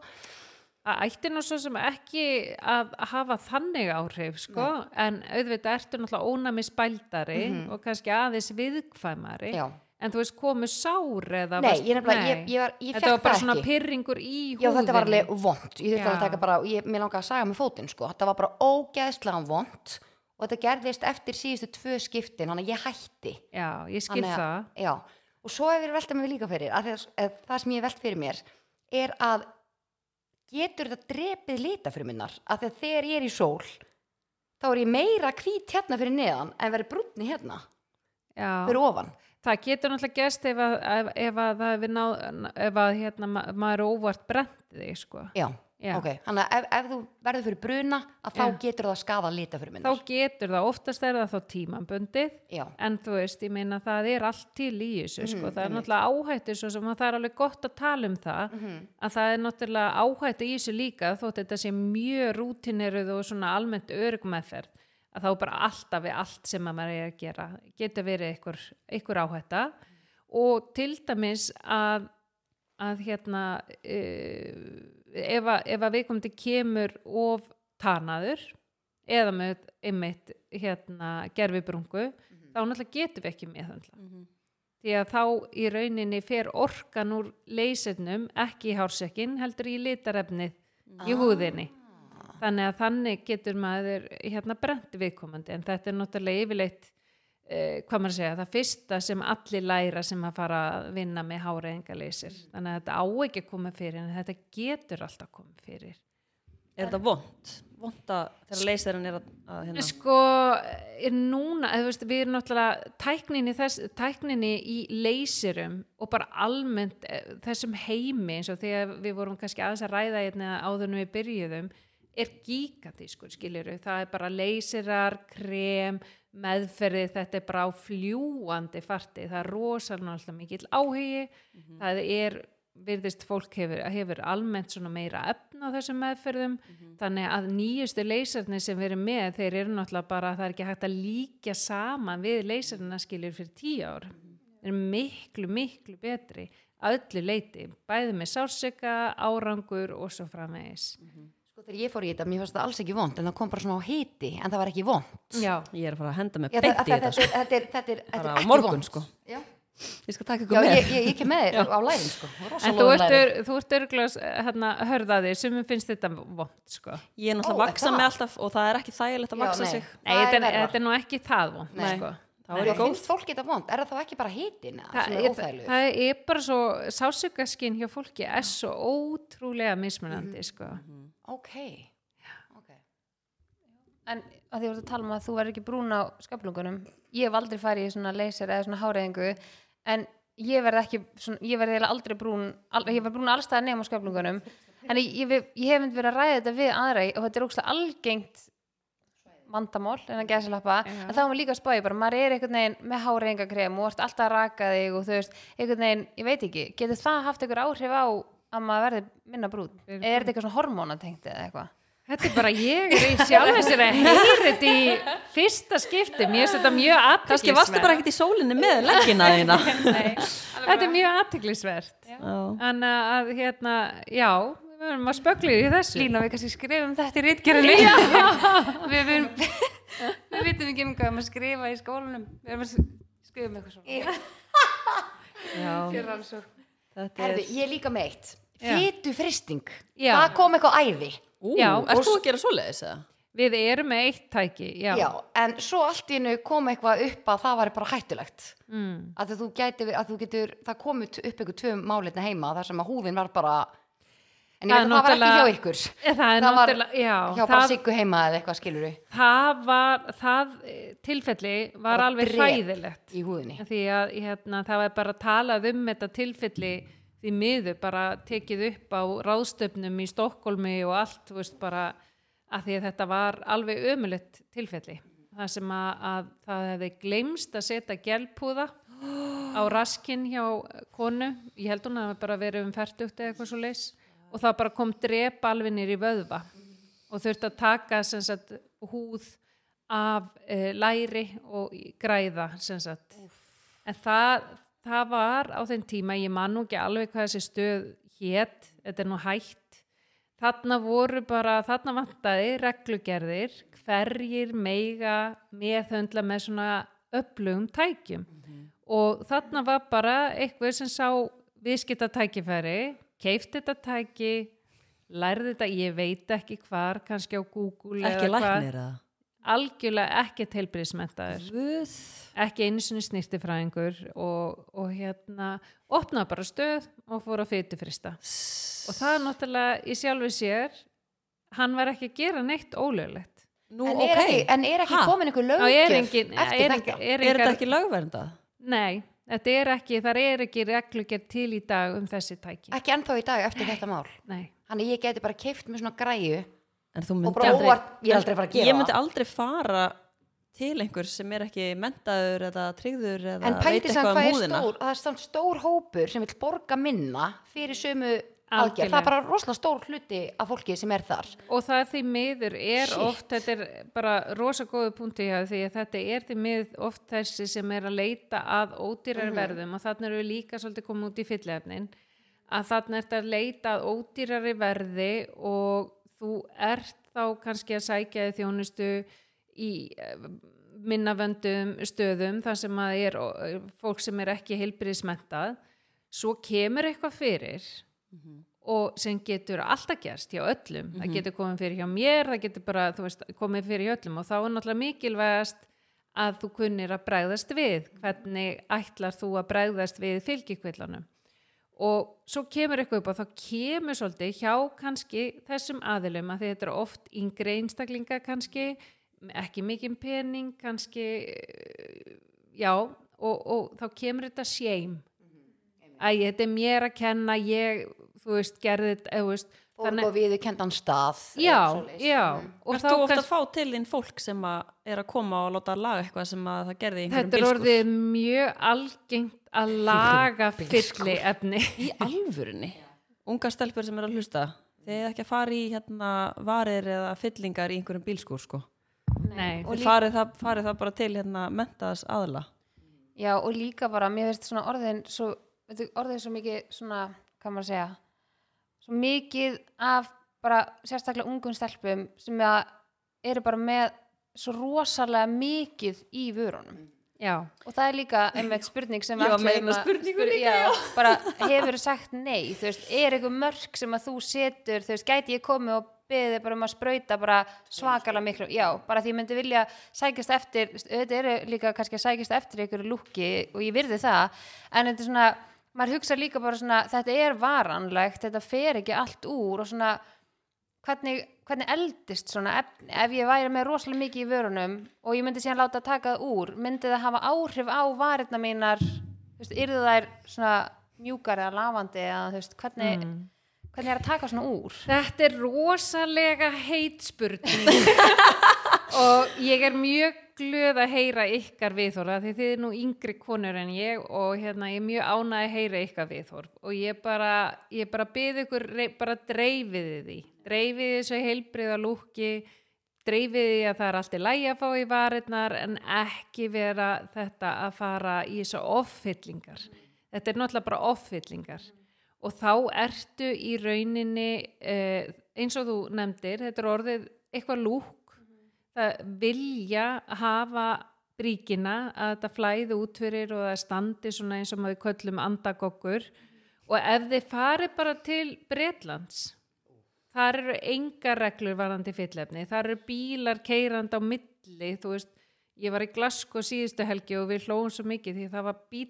að ætti nú svo sem ekki að hafa þannig áhrif sko, en auðvitað ertu náttúrulega ónami spældari og kannski aðeins viðkvæmari Já. En þú veist komu sár eða Nei, varst- ég nefnilega, ég, ég, var, ég þetta fekk var bara það svona ekki. pyrringur í húðinni Já, þetta var alveg vond. Ég þurfti Já. að taka bara, ég, mér langaði að saga með fótinn, sko. Þetta var bara ógeðslega vond og þetta gerðist eftir síðustu tvö skiptin, þannig að ég hætti. já, ég skil Þannig að- það Já, og svo hefur ég veltað mig líka fyrir, að þess, að það sem ég velt fyrir mér er að getur þetta drepið lita fyrir minnar, að þegar ég er í sól, þá er ég meira hvít hérna fyrir neðan en verið brúnni hérna, já. fyrir ofan. Það getur náttúrulega gerst ef að, ef, ef að náð ef að hérna, ma maður er óvart brent þig sko. Já, Já. ok, þannig að ef, ef þú verður fyrir bruna, að þá Já. getur það skada lita fyrir þá minnar. getur það, oftast er það þá tímabundið Já. en þú veist, ég meina það er allt til í þessu, sko, Mhm, það er náttúrulega áhættu svo sem að það er alveg gott að tala um það Mhm. að það er náttúrulega áhættu í þessu líka þótt þetta sé mjög rútineruð og svona almennt örugmeðferð að þá bara alltaf við allt sem að maður er að gera. Getur verið einhver, einhver áhætta. Og til dæmis að, að hérna uh, ef að, að viðkomandi kemur of tanaður eða með einmitt hérna gerfibrungu þá náttúrulega getum við ekki meðhandla því að þá í rauninni fer orkan úr leysirnum ekki í hársekkin heldur í litarefnið í húðinni þannig að þannig getur maður hérna brent viðkomandi. En þetta er náttúrulega yfirleitt eh, hvað maður að segja, það fyrsta sem allir læra sem að fara að vinna með háreðingaleysir þannig að þetta á ekki að koma fyrir en þetta getur alltaf komið fyrir. Er þetta vond vond að þegar leysirinn er að, að hérna? Sko, er núna, veist, við erum náttúrulega tækninni, þess, tækninni í leysirum og bara almennt eh, þessum heimi eins og þegar við vorum kannski aðeins að ræða hérna áður en við byrjuðum er gigantískur, skiljuru, það er bara leysirar, krem, meðferði, þetta er bara á fljúandi farti, það er rosalega mikill áhugi, það er virðist fólk hefur, hefur almennt svona meira efn á þessum meðferðum. Þannig að nýjustu leysarnir sem erum með þeir eru náttúrulega bara það er ekki hægt að líka saman við leysarna skiljur fyrir tíu ár. Þeir eru miklu miklu betri að öllu leiti, bæði með sársöka árangur og svo framvegis. Sko þegar ég fór í þetta, mér fannst það alls ekki vond en það kom bara svona á hiti, en það var ekki vond já, ég er að fara að henda mig þetta, í þetta þetta, sko. þetta, er, þetta, er, þetta er á ekki morgun, vond sko. Já, ég skal taka ykkur með. ég, ég, ég kem með *laughs* þér á lærin sko. en þú ert, ör, þú ert örglega hérna, hörðaði sem finnst þetta vond sko. ég er náttúrulega að vaksa mig alltaf og það er ekki þægilegt að vaksa sig. Nei, þetta er nú ekki það vond Það finnst fólk þetta vond, er það þá ekki bara hitin sem það er óþægilegur? það er bara svo sásökaskinn hjá fólki er svo ótrúlega mismunandi Mhm. sko. Ok, ok. En að því voru að tala um að þú verður ekki brún á skaflungunum ég hef aldrei farið í svona leysir eða svona háræðingu en ég verð ekki svona, ég verð aldrei brún al, ég verð brún allstað nefn á skaflungunum en ég, ég, ég, hef myndi verið að ræða þetta við aðra og þetta er ógslag algengt vandamál en að gæsa lappa Já. en þá er maður líka að spáði bara, maður er einhvern veginn með háræðingakrem og ert alltaf að raka þig og þú veist, einhvern veginn, ég veit ekki getur það haft einhver áhrif á að maður verði minna brún er þetta eitthvað svona hormónatengt eða eitthvað? Þetta er bara ég er í sjálf þessir að heyra þetta í fyrsta skipti. Mér finnst þetta mjög kannski varstu bara ekkert í sólinni með leggina þína. Þetta er mjög aðtiklisvert Já. Þannig að hérna, já við verðum að spöggla í þessu. Lína, við kannski skrifum þetta í rítgerðinni *laughs* við, vitum ekki um hvað við erum að skrifa í skólanum. Við erum að skrifa um eitthvað svona. *laughs* Fyrir rannsókn. Þetta er Herðu, ég er líka með eitt. Já. Fytu fristing, Já. það kom eitthvað æði Ú, Já, og þú að gera svoleiðis eða? Við erum með eitt tæki, já, Já, en svo allt í hennu kom eitthvað upp að það var bara hættulegt. Mm. að þú gæti, að þú getur, það kom upp eitthvað tvö málitna heima þar sem að húðin var bara en ég Það veit að það var ekki hjá ykkur. Það Það var hjá bara það, siggu heima eða eitthvað skilur það var, það eh, tilfelli var Bara alveg hræðilegt. í húðinni. Því að hérna, það var bara talað um þetta tilfelli því miður bara tekið upp á ráðstöfnum í Stokkólmi og allt, veist, bara að því að þetta var alveg ömulegt tilfelli. Það sem að, að það hefði gleymst að setja gelpúða á raskinn hjá konu, ég held hún að það bara verið um færtugt eða eitthvað svo leis og það bara kom drep alveg nýr í vöðva. Og þurfti að taka sagt, húð af uh, læri og græða en það, það var á þeim tíma, ég man nú ekki alveg hvað þessi stöð hét, þetta er nú hætt. Þarna voru bara, þarna vantaði reglugerðir, hverjir meiga meðhöndla með svona öflugum tækjum. Og þarna var bara eitthvað sem sá viðskipta tækifæri, keift þetta tæki, lærði þetta, ég veit ekki hvar, kannski á Google Ekki læknir eða? algjörlega ekkert heilbriðsmentaður Guð. ekki einu sinni snirtifræðingur og, og hérna opnaði bara stöð og fór að fytufrista og það er náttúrulega í sjálfu sér hann var ekki að gera neitt ólöglegt Nú, en, ok. er ekki, en er ekki Ha? komin einhver er engin, eftir er, þetta er, Er þetta engar, ekki lögverndað? nei, þetta er ekki þar er ekki reglugjör til í dag um þessi tæki. Ekki ennþá í dag eftir þetta mál. nei, þannig ég geti bara keift með svona græju En þú og bara óvart, ég er aldrei að fara að gera ég myndi aldrei fara til einhver sem er ekki mentaður eða tryggður eða en veit pælti eitthvað um hvað er húðina. stór það er samt stór hópur sem vil borga minna fyrir sömu aðgerð það er bara rosalega stór hluti af fólki sem er þar og það er því miður er Shit. oft, þetta er bara rosa góðu punkti hjá því að þetta er því miður oft þessi sem er að leita að ódýrar Mhm. verðum og þannig erum við líka svolítið komið út í fyllefnin að þannig ert að leita að ódýrari verði og þú ert þá kannski að sækja þjónustu í eh, minnavöndum stöðum þar sem að er eh, fólk sem er ekki heilbriðismentað svo kemur eitthvað fyrir og sem getur alltaf gerst hjá öllum, það getur komið fyrir hjá mér það getur bara, þú veist, komið fyrir hjá öllum og þá er náttúrulega mikilvægast að þú kunnir að bregðast við. Hvernig ætlar þú að bregðast við fylgikvillanum og svo kemur eitthvað upp og þá kemur svolítið hjá kannski þessum aðilum að þetta er oft yngri einstaklinga kannski ekki mikið pening kannski já og, og þá kemur þetta shame að þetta er mér að kenna ég, þú veist, gerði þetta þú veist, fólk og við kendan stað já, já Mm. þá þú ofta að fá til þín fólk sem að er að koma og láta laga eitthvað sem að það gerði þetta er orðið mjög algengt að laga fylli efni Í alvörinni? Unga stelpur sem er að hlusta, þeir eru ekki að fara í hérna varir eða fyllingar í einhverjum bílskúr sko. Nei, Og Þeir farið það, farið það bara til hérna mentaðas aðla. Já, og líka bara, mér finnst svona orðin svo, veitu, orðin svo mikið svona, hvað maður að segja svo mikið af bara sérstaklega ungum stelpum sem eru bara með svo rosalega mikið í vörunum. Já, og það er líka einmitt spurning sem Ég var við með ætluðum eina að- spurningu líka, já, bara hefur sagt nei? Þú veist, er eitthvað mörk sem að þú setur þú veist, gæti ég komið og beðið bara um að sprauta bara svakalega miklu já, bara því ég myndi vilja sækjast eftir þetta eru líka kannski að sækjast eftir einhverju lúki og ég virði það en þetta er svona, maður hugsa líka bara svona þetta er varanlegt, þetta fer ekki allt úr og svona hvernig, hvernig eldist svona efni? Ef ég væri með rosalega mikið í vörunum og ég myndi síðan láta taka það úr myndi það hafa áhrif á varirna mínar? Yrðu þær svona mjúkar eða lafandi eða þú veist, hvernig, hvernig er að taka svona úr? Þetta er rosalega heit spurning. *laughs* Og ég er mjög glöð að heyra ykkar viðhorfa því þið er nú yngri konur en ég og hérna ég er mjög ánað að heyra ykkar viðhorf og ég bara, ég bara byrð ykkur, bara dreifiði því dreifiði þessu heilbriða lúki dreifiði að það er allt í lægi að fá í varirnar en ekki vera þetta að fara í þessu offyllingar þetta er náttúrulega bara offyllingar og þá ertu í rauninni eh, eins og þú nefndir, þetta er orðið eitthvað lúk vilja hafa bríkina að þetta flæði út fyrir og það standi svona eins og maður köllum andagokkur og ef þið farið bara til Bretlands þar eru enga reglur varandi fyllefni, þar eru bílar keirand á milli, þú veist ég var í Glasgow síðustu helgi og við hlóðum svo mikið því það var bíl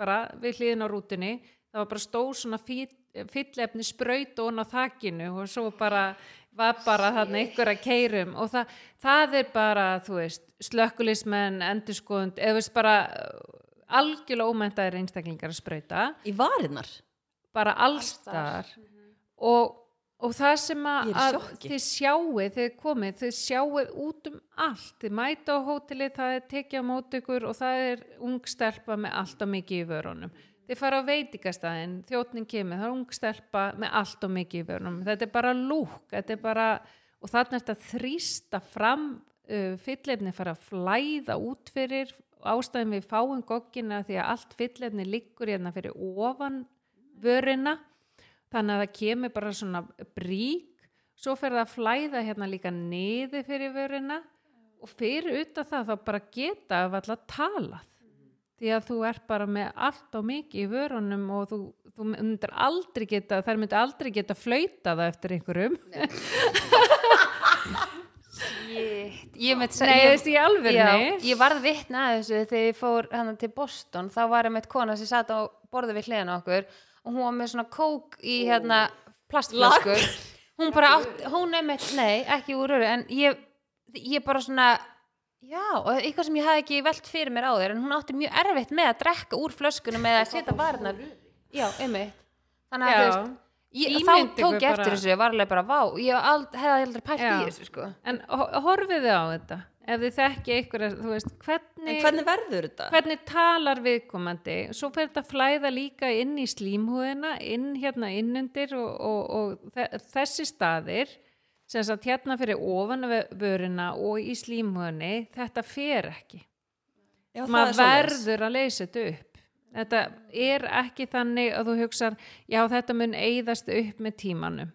bara við hliðin á rútunni. Það var bara stór svona fyll- fyllefni spraut og á þakinu og svo bara var bara þarna ykkur að keirum og það, það er bara, þú veist, slökkulismenn, endurskoðund, eða þú veist bara uh, algjörlega ómæntaðir einstaklingar að sprauta, Í varinnar? bara allstar og, og það sem að, að þið sjáið, þið komið, þið sjáið út um allt, þið mæta á hótelið, það er tekið á mót ykkur og það er ung stelpa með allt og mikið í vörunum. Þið fara á veitingastæðin, þjótnin kemur, það er ung stelpa með allt og mikið í vörunum. Þetta er bara lúk, þetta er bara, og þarna er þetta að þrýsta fram, uh, fyllefni fara að flæða út fyrir, ástæðin við fáum goggina því að allt fyllefni liggur hérna fyrir ofan vörina. Þannig að það kemur bara svona brík svo fer það að flæða hérna líka niður fyrir vörina. Og fyrir utan það þá bara geta af alla talað því að þú er bara með allt og mikið í vörunum og þú, þú myndir aldrei geta þær myndir aldrei geta flauta það eftir einhverjum. Shit. Ég með Nei, ég, þessi í Já, ég varð vitna að þessu þegar ég fór hann til Boston. Þá var ég með kona sem satt á borðu við hliðina á okkur og hún var með svona kók í hérna plastflösku. Hún bara átt, hún er með, nei, ekki úr öru en ég, ég bara svona já, og eitthvað sem ég hafði ekki velt fyrir mér á þér en hún átti mjög erfitt með að drekka úr flöskunum eða að setja varnar já, einmitt. Þannig að þú veist Já, Ég, þá tók ég eftir bara- þessu, ég var alveg bara vá ég hef aldrei pælt í þessu sko. en ho- horfiðu á þetta? Ef þið þekki einhverja, þú veist, hvernig hvernig verður þetta? hvernig talar viðkomandi? Svo fyrir þetta að flæða líka inn í slímhúðina, inn hérna innundir og, og, og þe- þessi staðir sem sagt hérna fyrir ofan við vörina og í slímhúðinni þetta fer ekki. Já, maður verður að leysa þetta upp. Þetta er ekki þannig að þú hugsar já þetta mun eyðast upp með tímanum.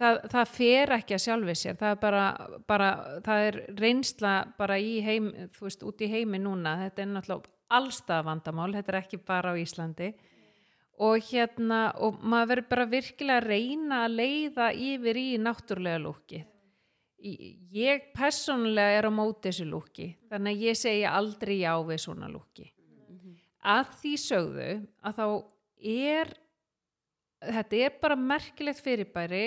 Það, það fer ekki að sjálfi sér. Það er bara, bara það er reynsla bara í heim þú veist út í heimi núna. Þetta er náttúrulega allstað vandamál. Þetta er ekki bara á Íslandi og hérna og maður verður bara virkilega að reyna að leiða yfir í náttúrulega lúkið. Ég persónulega er á móti þessu lúki þannig að ég segja aldrei já við svona lúki. Að því sögðu að þá er þetta er bara merkilegt fyrirbæri.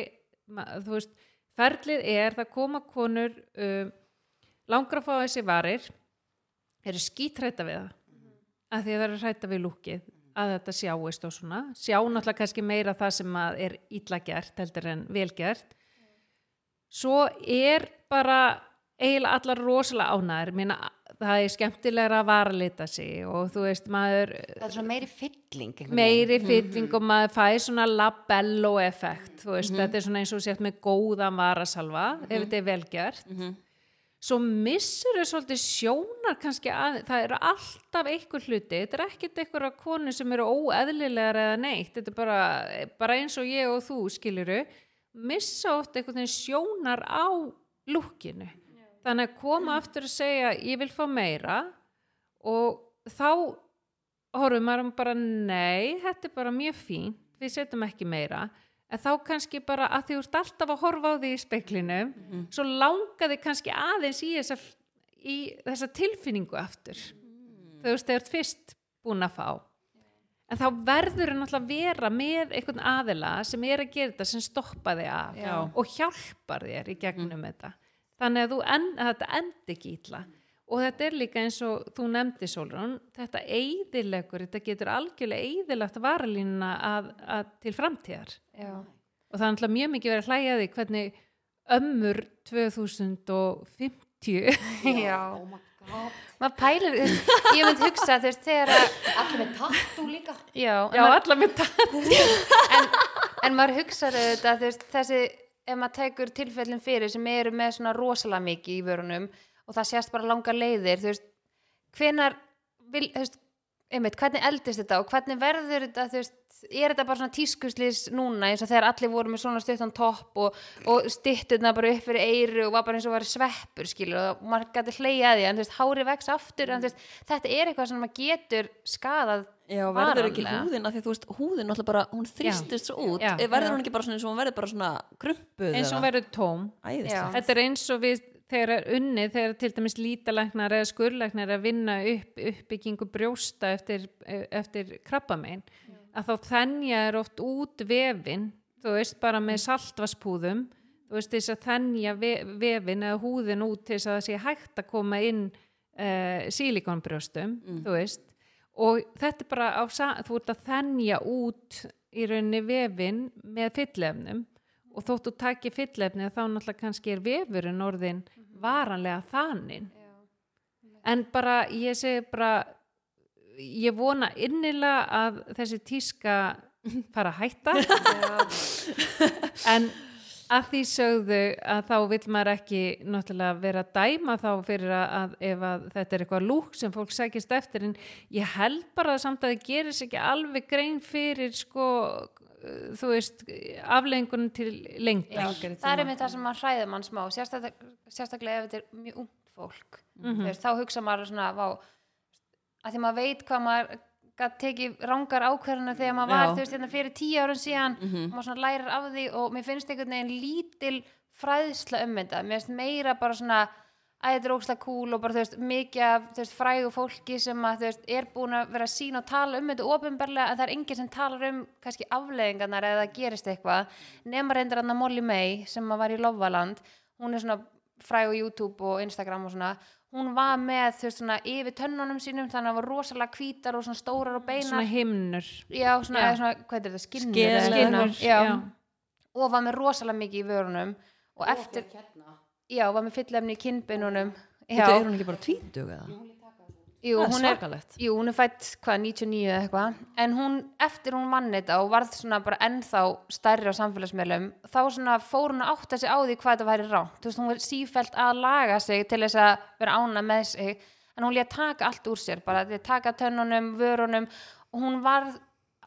Þú veist, ferlið er það koma konur um, langar að fá þessi varir eru skítrætta við það. Að því að það eru hrætta við lúkið að þetta sjáist og svona. Sjá náttúrulega kannski meira það sem er illa gert heldur en vel gert. Svo er bara eiginlega allar rosalega ánæður Minna, það er skemmtilegra að varalita sig og þú veist maður Það er svona meiri fylling meiri fylling og maður fæði svona labello effekt þú veist, þetta er svona eins og sért með góðan varasalva ef þetta er velgjört svo missur þau svolítið sjónar kannski að það eru alltaf einhver hluti. Þetta er ekkert einhverja konu sem eru óeðlilegar eða neitt, þetta er bara, bara eins og ég og þú skiluru missa oft einhvern veginn sjónar á lúkinu þannig að koma *clears throat* aftur að segja ég vil fá meira. Og þá horfum maður bara nei, þetta er bara mjög fín við setjum ekki meira en þá kannski bara að því þú ert alltaf að horfa á því í speklinum svo langaði kannski aðeins í þessa, í þessa tilfinningu aftur. Þú veist, þegar þú ert fyrst búin að fá. En þá verður það náttúrulega að vera með einhvern aðila sem er að gera þetta sem stoppa þig af Já. og hjálpar þér í gegnum þetta. Þannig að, en, að þetta endi ekki ítla og þetta er líka eins og þú nefndi Sólrún, þetta eyðilegur þetta getur algjörlega eyðilegt varalínuna að, að til framtíðar. Já. og það er náttúrulega mjög mikið verið að hlæja að því hvernig ömmur já, maður pælir þú veist, ég mynd hugsa þú veist, þegar að allir með tattoo líka. Já, Já, maður, alla með það en, en maður hugsa þetta þú veist, þessi, ef maður tekur tilfellin fyrir sem eru með svona rosalega mikið í vörunum og það sést bara langar leiðir þú veist, hvenar vil, þú veist, einmitt, hvernig eldist þetta og hvernig verður þetta, þú veist er þetta bara svona tískuslis núna eins og þegar allir voru með svona stuttan topp og, og styttuna bara upp fyrir eyru og var bara eins og var sveppur skilur og maður gæti hleyja því en þú veist, hári vex aftur en þú veist, þetta er eitthvað sem maður getur skadað Já, verður ekki húðin af því að þú veist, húðin náttúrulega bara, hún þrýstist svo út. Já. Verður Já. hún ekki bara svona eins og hún verður bara svona krumpuð eins og hún verður tóm. Æðislega Þetta er eins og við þegar er unnið, þegar til dæmis lítalæknar eða skurlæknar er að vinna upp uppbyggingu brjósta eftir, eftir krabbamein, að þá þennja er oft út vefin þú veist, bara með saltvaspúðum þú veist, þess að þennja ve vefin eða húðin út til þess að það sé hægt að koma inn uh, sílikonbrjóstum, þú veist. Og þetta er bara á, þú ert að þennja út í rauninni vefin með fyllefnum og þótt þú taki fyllefni þá náttúrulega kannski er vefurinn orðin varanlega þaninn. En bara ég segi bara ég vona innilega að þessi tíska *laughs* fara að hætta. *laughs* En að því sögðu að þá vil maður ekki náttúrulega vera dæma þá fyrir að, ef að þetta er eitthvað lúk sem fólk sækist eftir. En ég held bara samt að það gerir sér ekki alveg grein fyrir sko þú veist aflengunum til lengdar. Það er einmitt það sem maður hræður mann smá sérstaklega, sérstaklega ef þetta er mjög ungt fólk. Mhm. þú veist, þá hugsa maður svona vá, að því maður veit hvað maður gætt tekið rangar ákverðinu þegar maður var þú veist hérna fyrir tíu árun síðan og maður svona lærir af því og mér finnst einhvern veginn lítil fræðsla um þetta. Mér finnst meira bara svona að þetta er ókslega cool og bara þú veist mikið af þú veist, frægu fólki sem að þú veist er búin að vera að sína og tala um þetta ofinberlega en það er enginn sem talar um kannski afleðingarnar eða gerist eitthvað nema reyndir hann að Molly May sem að var í Lovaland hún er svona fræg á YouTube og Instagram og svona hún var með þú veist svona yfir tönnunum sínum þannig að það var rosalega hvítar og svona stórar og beinar svona himnur já, svona, Já. eða svona, hvað er þetta, skinnur skinnur, svona? já. já. og var með rosalega mikið í vörunum og eftir, hérna já, var með fyllefni í kinnbeinunum. Þetta er hún ekki bara tvítug eða? jú, Það hún er Jú, hún er fætt, hvað, 99 eða eitthvað. En hún, eftir hún þetta og varð svona bara ennþá stærri á samfélagsmiðlum þá svona fór hún að átta sig á því hvað þetta væri rátt, þú veist, hún var sífælt að laga sig til þess að vera ána með sig. En hún lét taka allt úr sér bara því að taka tönnunum, vörunum. Og hún varð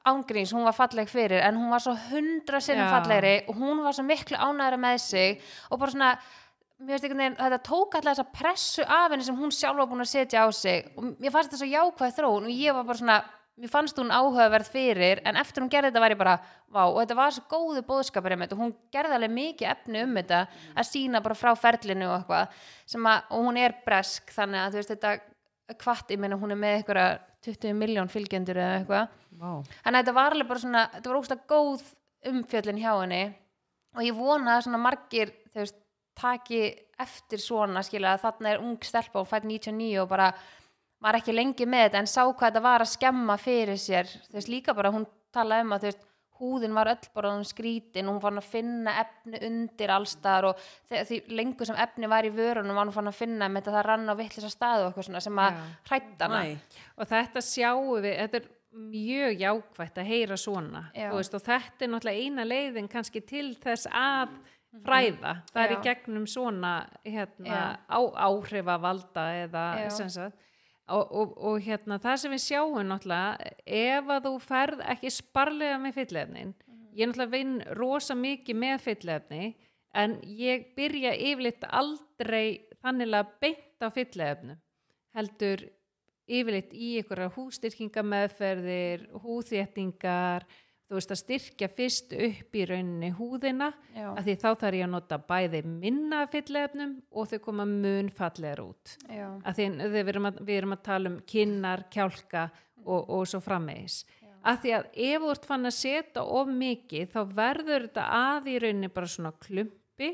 ángríns, hún var falleg fyrir en hún var svo hundra sinnum fallegri og hún var svo miklu ánægri með sig. Og bara svona mér finnst einhvern veginn, þetta tók alltaf þessa pressu af henni sem hún sjálf var búin að setja á sig og mér fannst þetta svo jákvæð þróun og ég var bara svona, mér fannst hún áhugaverð fyrir en eftir hún gerði þetta var ég bara vá, og þetta var svo góðu bóðskapur um þetta og hún gerði alveg mikið efni um þetta að sína bara frá ferlinu og eitthvað sem að, og hún er bresk þannig að þú veist þetta kvart, ég meina hún er með eitthvað 20 miljón fylgjendur eða eitthvað Vá. þannig að þetta var alveg bara svona þetta var ógstlega góð umfjöllin hjá henni og ég vona að svona margir þú veist, taki eftir svona skilja að þarna er ung stelpa og fætt 99 og bara var ekki lengi með þetta en sá hvað þetta var að skemma fyrir sér þú veist líka bara hún talaði um að þú veist húðin var öll bara um skrítin og hún fann að finna efni undir allstaðar og því lengur sem efni var í vörunum var hún fann að finna með þetta það rann á vittlisa staðu og eitthvað svona sem að Já. hrætt hana Næ. og þetta sjáum við, þetta er mjög jákvætt að heyra svona þú veist, og þetta er náttúrulega eina leiðin kannski til þess að fræða, það er í Já. gegnum svona hérna, á, áhrifavalda eða sem sagt. Og, og, og hérna það sem við sjáum náttúrulega ef að þú ferð ekki sparlega með fyllefnin ég náttúrulega vinn rosa mikið með fyllefni en ég byrja yfirleitt aldrei þannig beint á fyllefnu heldur yfirleitt í einhverja hústyrkingameðferðir, húðéttingar, þú veist að styrkja fyrst upp í rauninni húðina Já. að því þá þarf ég að nota bæði minna fyllefnum og þau koma mun fallegar út. Já. Að því við erum að, við erum að tala um kinnar, kjálka og, og svo framvegis. Að því að ef þú ert fann að setja of mikið þá verður þetta að í rauninni bara svona klumpi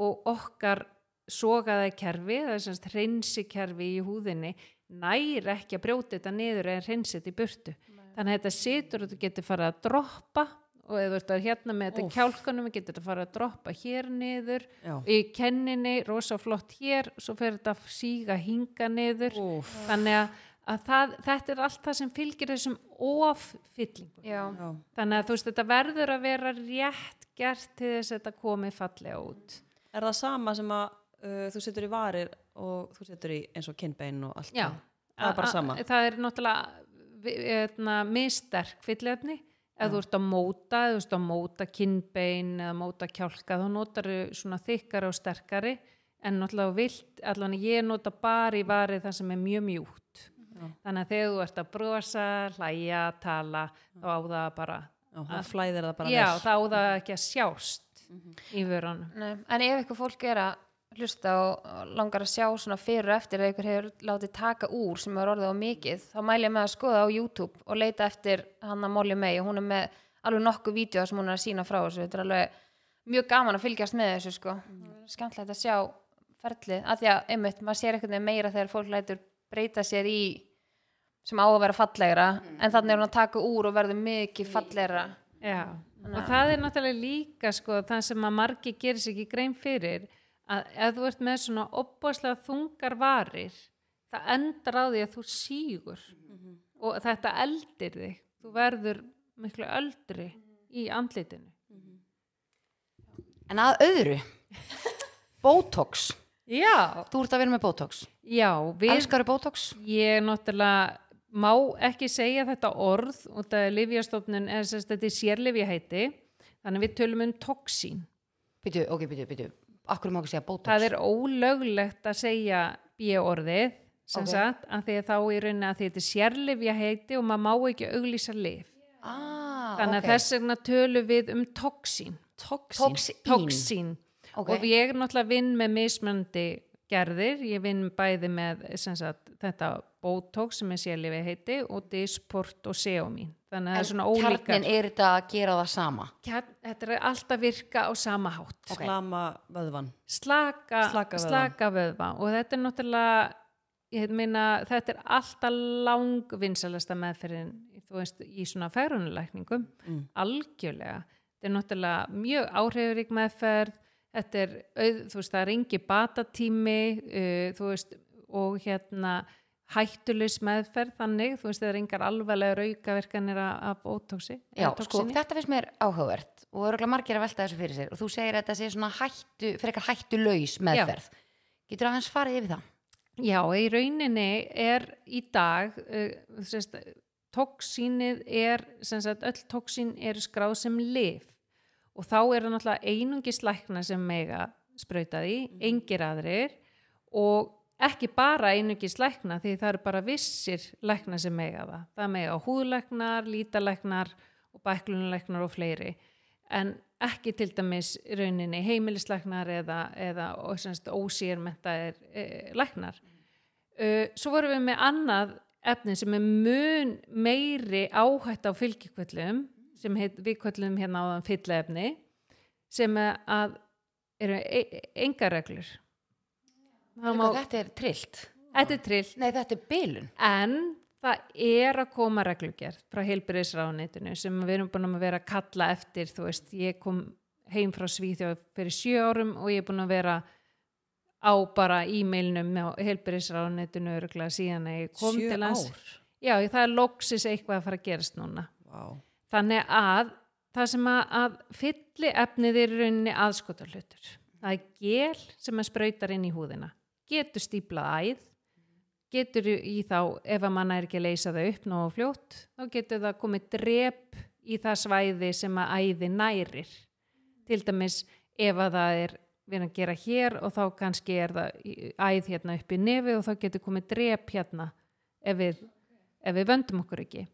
og okkar sogaða kerfi, það er semst hreinsi kerfi í húðinni, nær ekki að brjóta þetta niður eða hreinsi þetta í burtu. Þannig að þetta situr og þú getur farið að droppa og eða þú ert að hérna með þetta kjálkanum getur þetta fara að droppa hér niður Já. í kenninni, rosa flott hér svo fer þetta að síga hinga niður Úf. þannig að, að það, þetta er allt það sem fylgir þessum. Já. þannig að þú veist þetta verður að vera rétt gert til þess að þetta komi fallega út Er það sama sem að uh, þú setur í varir og þú setur í eins og kinnbein og allt Já, það? Það er bara sama. Það er náttúrulega hérna, missterk fyllefni ef þú ert að móta, ef þú ert að móta kinnbein eða móta kjálka þá notar þau svona þykkari og sterkari en náttúrulega vilt, allan ég nota bara í varið það sem er mjög mjúkt Já. þannig að þegar þú ert að brosa hlæja, tala þá á það bara Já, það flæðir það bara já, vel. þá á það ekki að sjást í vörunum Nei. En ef eitthvað fólk er að hlusta og langar að sjá svona fyrir og eftir eða ykkur hefur látið taka úr sem er orðið á mikið, þá mæl ég með að skoða á YouTube og leita eftir hann að Molly May. Og hún er með alveg nokkuð vídeo sem hún er að sína frá þessu, þetta er alveg mjög gaman að fylgjast með þessu sko. Skemmtilegt að sjá ferlið, af því að einmitt, maður sér eitthvað meira þegar fólk lætur breyta sér í sem á að vera fallegra en þannig er hún að taka úr og verður mikið fallegra. Já, og það er náttúrulega líka sko það sem að margi gerir sig ekki grein fyrir að ef þú ert með svona opbáslega þungar varir það endar á því að þú sígur. Og þetta eldir þig. Þú verður miklu öldri í andlitinu. En að öðru *laughs* Botox. Já, Þú ert að vera með Botox. Já við, Elskaru Botox? ég náttúrulega má ekki segja þetta orð og það er livjastofnun eða þetta er sérlifja heiti þannig við tölum um toxín. Býtu, ok, býtu, býtu Akkur má ekki segja Botox það er ólöglegt að segja bíorðið sem Ok. sagt, að því að þá í rauninni að þetta er sérlifja heiti og maður má ekki auglýsa lif ah, þannig að ok. þess vegna tölum við um toxín Toxín. Toxín toxín Ok. og ég náttúrulega vinn með mismöndi gerðir, ég vinn bæði með sem sagt, þetta Botox sem er sérlifja heiti og Dysport og Seomin þannig að það er svona ólíkar. Kjarnin er þetta að gera það sama? Kjarn, þetta er alltaf virka á sama hátt. Ok. Slama vöðvan. slaka, Slaka vöðva. slaka vöðva og þetta er náttúrulega ég meina, þetta er alltaf langvinsalasta meðferðin veist, í svona færunulækningum Mm. algjörlega. Þetta er náttúrulega mjög áhrifurík meðferð þetta er, þú veist, það er engi batatími uh, þú veist, og hérna hættulegs meðferð þannig, þú veist, það er engar alvarlega raukaverkanir af bótóksi Já, sko, þetta finnst mér áhugavert og örgulega margir að velta þessu fyrir sér og þú segir að þetta sé svona hættu, frekar hættulaus meðferð. Getur aðeins farið yfir það? Já, í rauninni er í dag uh, sérst, toksínið er sem sagt, öll toksín eru skráð sem lif og þá er það náttúrulega einungis lækna sem mega sprautaði, mm engir aðrir og ekki bara einungis lækna því það eru bara vissir lækna sem mega það. Það mega húðlæknar, lítalæknar og bæklunulæknar og fleiri en ekki til dæmis rauninni heimilislæknar eða, eða ósýrmentaðir e, læknar. Uh, svo vorum við með annað efni sem er mun meiri áhætt á fylgikvöllum sem heit, við kvöllum hérna á fyllefni sem að eru e enga reglur. Má, Þetta er trillt þetta er trill Nei, þetta er bilun en það er að koma reglugerð frá heilbyrðisráðunitinu sem við erum búin að vera að kalla eftir þú veist, ég kom heim frá Svíþjóð fyrir sjö árum og ég er búin að vera á bara e-mailnum á heilbyrðisráðunitinu örgulega síðan að ég kom Sjö til hans ár? já, það er loksis eitthvað að fara að gerast núna Vá. Þannig að það sem að, að fylli efnið er rauninni aðskotar hlutur það er gel sem að sprautar inn í húðina. Getur stíplað æð getur í þá ef að manna er ekki að leysa það upp nógu fljótt þá getur það komið drep í það svæði sem að æði nærir. Til dæmis ef að það er við að gera hér og þá kannski er það æð hérna upp í nefi og þá getur komið drep hérna ef við, ef við vöndum okkur ekki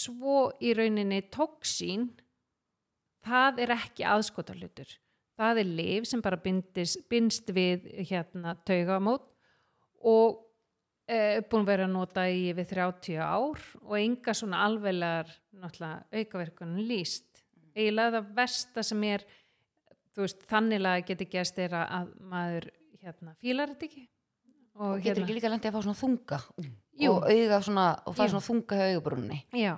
svo í rauninni toksín það er ekki aðskotarlutur það er lif sem bara bindist, bindst við hérna taugamót og e, búin að vera að nota í við 30 ár og enga svona náttúrulega aukaverkunum líst. Eiginlega það versta sem er þú veist þannig geti gæst er að- að maður hérna fílar þetta ekki. Og getur ekki líka lendið að fá svona þunga Jú. og auga svona og það er svona þunga hjá augabrúnni Já,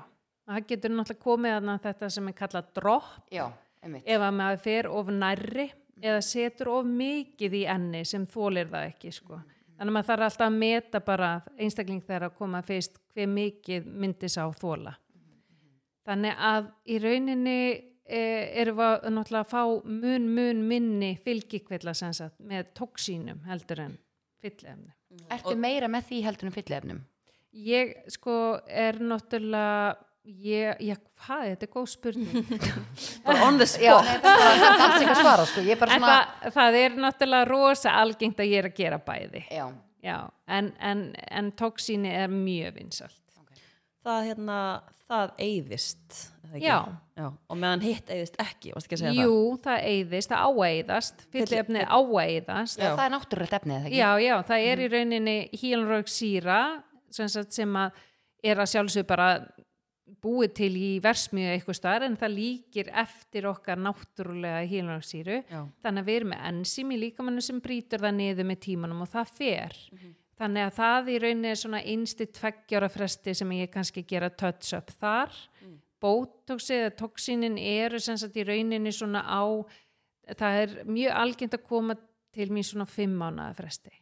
það getur náttúrulega komið að þetta sem er kallað dropp. Já, einmitt. Ef að maður fer of nærri eða setur of mikið í enni sem þólir það ekki sko. þannig að maður þarf alltaf að meta bara einstakling þegar að koma fyrst hver mikið myndi sá þóla þannig að í rauninni eh, erum við náttúrulega að fá mun mun minni fylgikvilla sem sagt með toksínum heldur en fyllefni Ertu meira með því heldur en fyllefnum? ég sko er náttúrulega ég, ég, hvað, þetta er góð spurning *laughs* bara on the Já, spot nei, það er svara sko. Ég er bara En svona það, það er náttúrulega rosa algengt að ég er að gera bæði. Já, Já, en, en, en toksíni er mjög vinsalt. það hérna, það eyðist er það ekki? Já. Já, og meðan hitt eyðist ekki, varst ekki að segja Jú, það eyðist, það áeyðast, fyllefni áeyðast. Já. það er náttúrulegt efnið? Já, já, það er í rauninni hílunraugsýra sem, sagt sem að er að sjálfsög bara búið til í versmiðu eitthvað staðar en það líkir eftir okkar náttúrulega hílunraugsýru. Já. þannig að við erum með enzím í líkamannu sem brýtur það niður með tímanum og það fer þannig að það í rauninni er svona einsti tveggjára fresti sem ég kannski gera touch up þar mm. bótóksi eða toksinin eru sem sagt í rauninni svona á það er mjög algengt að koma til mér svona fimm mánuða fresti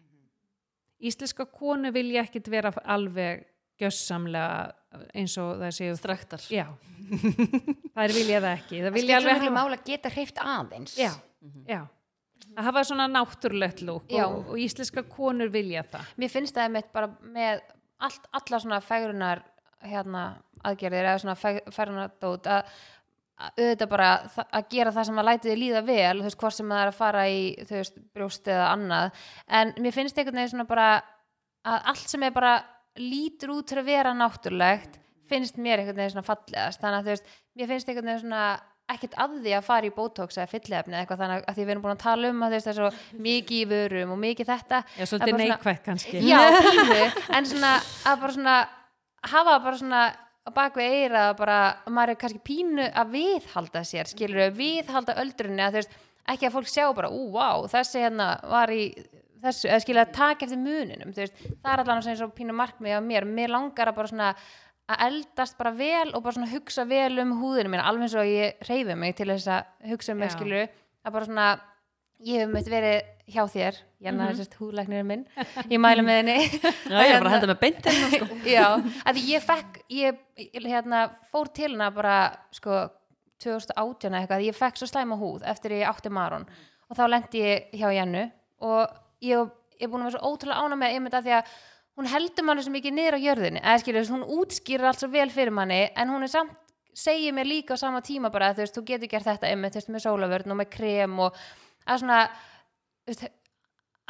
Íslenska konu vilja ekkit vera alveg gjössamlega eins og það séu straktar já, það er vilja það ekki. Það vilja alveg hafa mála að geta hreift aðeins. Já, já. Að hafa svona náttúrulegt lúk og, og íslenska konur vilja það. Mér finnst það einmitt bara með allt, alla svona færunar hérna, aðgerðir eða svona færunardót að að auðvitað bara að gera það sem að læti þið líða vel þú veist, hvort sem það er að fara í þú veist, brjóst eða annað. En mér finnst einhvern veginn svona bara að allt sem er bara lítur út til að vera náttúrulegt finnst mér einhvern veginn svona fallegast. Þannig að þú veist, mér finnst einhvern veginn svona ekkert að því að fara í botox eða fyllefni eða eitthvað þannig að því við erum búin að tala um að það er svo mikið í vörum og mikið þetta. Já, svolítið neikvægt kannski. Já, *laughs* pínu, en svona að bara svona hafa bara svona á bakvið eira bara, maður er kannski pínu að viðhalda sér, skilur við viðhalda öldrunni, að þú veist, ekki að fólk sjá bara, ú, vá, þessi hérna var í þessu, eða skilur að taka eftir muninum, veist, það er allan sem svo pínu markmið á mér, mér langar að bara svona að eldast bara vel og bara svona hugsa vel um húðinu mín, alveg eins og ég reyfi mig til þess að hugsa um mig, Já. skilur að bara svona, ég hef meitt verið hjá þér, Janna, Mhm. mm -hmm. húðlæknirinn minn ég mæla með henni *laughs* Já, ég er bara að henda með beintina sko. *laughs* já, að ég fekk ég, ég hérna, fór til hana bara sko 2018 eða eitthvað, ég fekk svo slæma húð eftir ég átti marun og þá lendi ég hjá Jennu og ég ég er búin að vera svo ótrúlega ána með einmitt að því að hún heldur manni svo mikið niður á jörðinni. Eða skilur, hún útskýrir allt svo vel fyrir manni en hún er samt, segir mér líka á sama tíma bara, þú veist, þú getur gert þetta einmitt, þú veist, með sólavörn og með krem og að svona, þú veist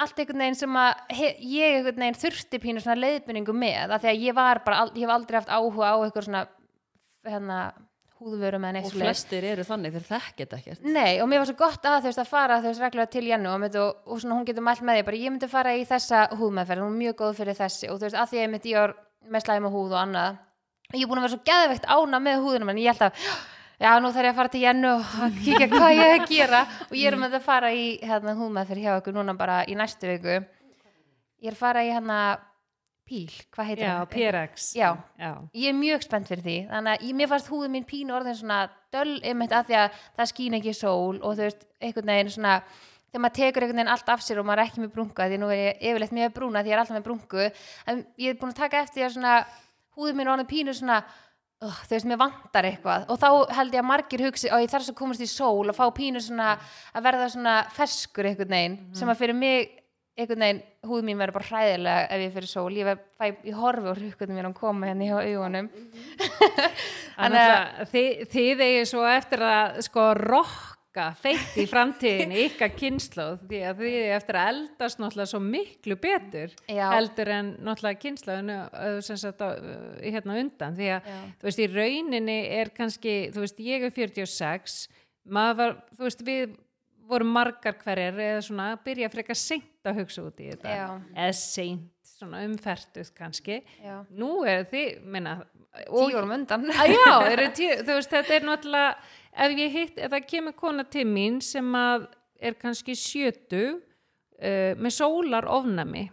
allt einhvern veginn sem að he, ég einhvern veginn þurfti pínu svona leiðbynningu með af því að ég var bara, ég hef aldrei haft áhuga á eitthvað svona hérna, húðvörum eða neitt og flestir eru þannig þeir þekkit ekkert. Nei, og mér var svo gott að þú veist að fara þú veist reglulega til Jennu og, og, og svona hún getur mælt með því bara ég myndi fara í þessa húðmeðferð, hún er mjög góð fyrir þessi. Og þú veist að því að ég myndi ég var með slæma húð og annað ég er búin að vera svo geðveikt ána með húðunum en ég held að já nú þarf ég að fara til Jennu og *laughs* kíkja hvað ég er að gera. Og ég er með að fara í hérna, húðmeðferð hjá ykkur núna bara í næstu viku. Ég er að fara í hérna píl, hvað heitir já, það? PRX Já. já. ég er mjög spennt fyrir því þannig að ég, mér fannst húðin mín pínu orðin svona döll einmitt að því að það skín ekki sól og þú veist, einhvern veginn svona þegar maður tekur einhvern veginn allt af sér og maður er ekki með brunga því nú er ég yfirleitt með brúna því ég er alltaf með brungu en ég er búin að taka eftir því að svona húðin mín orðin pínu svona uh, þú veist, mér vantar eitthvað og þá held ég að margir hugsi og ég þarf að komast í sól og fá pínu svona að verða svona ferskur einhvern veginn sem að fyrir mig einhvern veginn, húð mín verður bara hræðilega ef ég fyrir sól, ég, ver, fæ, ég horfi og hrukkundum mér að koma henni hjá augunum *laughs* Þannig að þið, þið eigið svo eftir að sko rokka feitt í framtíðinni *laughs* ykkar kynnslóð því að þið eigið eftir að eldast náttúrulega svo miklu betur Já. heldur en náttúrulega kynnslóðinu sem sagt á, hérna undan því að Já. þú veist í rauninni er kannski, þú veist ég er 46 maður var, þú veist við vorum margar hverjar eða svona að byrja frekar seint að hugsa út í þetta. Já. eða seint, svona umfertuð kannski. Já. nú er þið, minna tíu árum undan. Að já, þú veist, þetta er náttúrulega ef ég hitt, ef það kemur kona til mín sem að er kannski sjötu uh, með sólar ofnami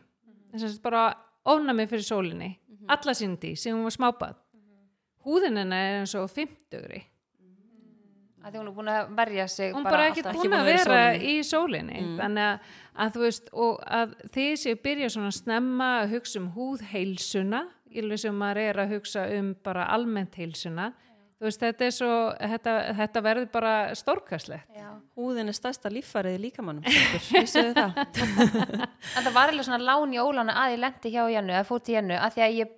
þess að bara ofnami fyrir sólinni alla síndi sem hún var smábað húðin hennar er eins og 50 að því hún er búin að verja sig hún bara ekki búin að að vera í vera sólinni. í sólinni. Þannig að, að þú veist og að þið séu byrja svona snemma að hugsa um húðheilsuna ylveg sem maður er að hugsa um bara almennt heilsuna. Þú veist þetta er svo þetta, þetta verður bara stórkastlegt. Já. Húðin er stærsta líffærið í líkamannum Vissuðu það? *laughs* en það var alveg svona lán í ólána að ég lendi hjá Jennu eða fór til Jennu að því að ég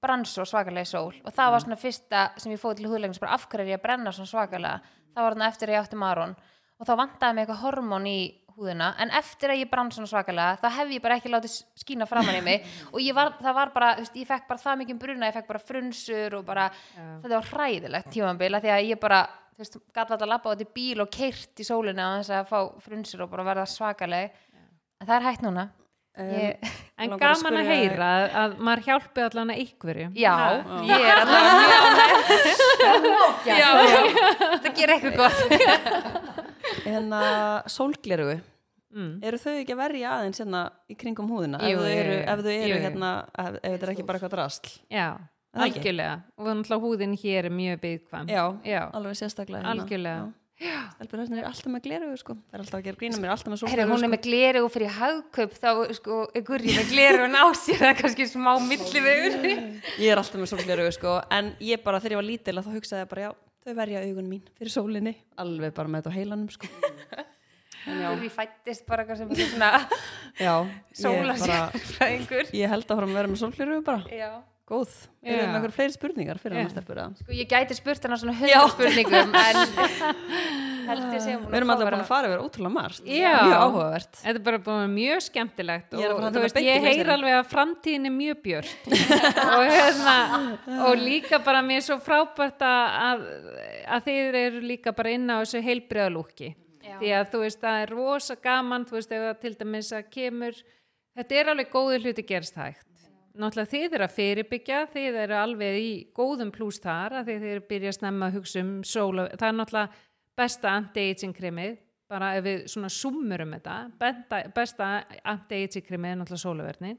brann svo svakalega í sól. Og það var svona fyrsta sem ég fóð til húðlegnis bara af hverju er ég að brenna svona svakalega það var þarna eftir að ég átti maron. Og þá vantaði mig eitthvað hormón í húðina en eftir að ég brann svona svakalega þá hef ég bara ekki látið skína framan í mig. *laughs* Og ég var, það var bara, þú veist, ég fekk bara það mikið bruna, ég fekk bara frunsur og bara þetta var hræðilegt tímambila því að ég bara, þú veist, gæti alltaf að labba út í bíl og keirt í sólina á þess að fá frunsur og bara verða svakaleg. En það er hægt núna ég, *laughs* en að gaman að spyrja- heyra að, að maður hjálpi allan að ykkurju já, ég er já, já, það gerir eitthvað gott. *laughs* Hérna sólglerugu mm. Eru þau ekki að verja aðeins hérna í kringum húðina? Jú, ef þau eru, ef þau eru hérna, ef, ef þetta er ekki bara eitthvað drasl. Já, algjörlega. Og húðin hér er mjög byggkvæm Já, já, alveg sérstaklega hérna. algjörlega Stelpur þessna er alltaf með glerugu sko. Það er alltaf að gera grína mér, alltaf með sólglerugu hún er með gleru og fyrir hagkaup þá sko, er gurri með gleru og ná sér? Það er kannski smá millivegur Ég er alltaf með sólglerugu sko En ég bara þegar ég var lítil þá hugsaði ég bara já Þau verja augun mín fyrir sólinni. Alveg bara með þetta á heilanum sko. Já, gurri fættist bara er svona já sóla ég, bara, sérfræðingur ég held að fara að vera með sólglerugu bara. Já Góð, Já. eru með eitthvað fleiri spurningar fyrir hann stelpur eða? Sko, ég gæti spurt hana svona hundra spurningum en *laughs* held ég sé Við erum alltaf búin að fara yfir ótrúlega margt. Já. Mjög áhugavert. Þetta er bara búin að vera mjög skemmtilegt Ég að og að þú veist, ég heyr alveg að framtíðin er mjög björt. *laughs* Og, hérna, og líka bara mér er svo frábært að, að, að þeir eru líka bara inn á þessu heilbriðalúki því að þú veist, það er rosa gaman þú veist, ef það til dæmis að kemur þetta er alveg góði hluti gerst hægt náttúrulega þið eru að fyrirbyggja þið eru alveg í góðum plús þar að þið eru byrja að snemma að hugsa um sóla, það er náttúrulega besta anti-aging kremið bara ef við svona summurum þetta besta, besta anti-aging kremið er náttúrulega sólavernin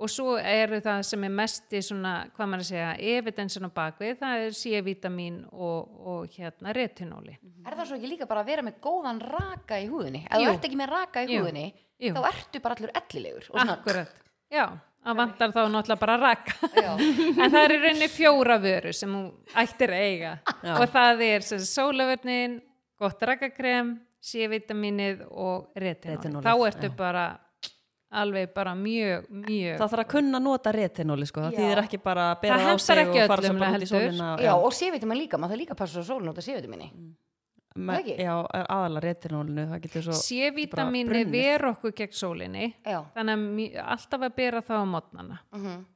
og svo eru það sem er mest í svona, hvað maður að segja, evidensin á bakvið, það er C-vitamin og, og hérna retinóli Er það svo ekki líka bara að vera með góðan raka í húðinni? Ef þú Jú. ert ekki með raka í Jú. húðinni, Jú. þá ertu bara allur ellilegur. og svona- Akkurat, já, það vantar þá náttúrulega bara raka Já. *laughs* en það er í rauninni fjóra vöru sem hún ættir að eiga. Já. og það er sem sagt sólavörnin gott rakakrem, C-vitaminið og retinóli, þá ertu já. bara alveg bara mjög, mjög Það þarf að kunna nota retinóli sko, það Já. þýðir ekki bara að bera á sig ekki og fara öllum, bara út í sólina. Já, og C-vitamin líka, maður það líka passa svo sólun út af já, aðalega retinólinu, það getur svo C-vitamini brunnið. ver okkur gegn sólinni Já. þannig að alltaf að bera það á mótnana Mm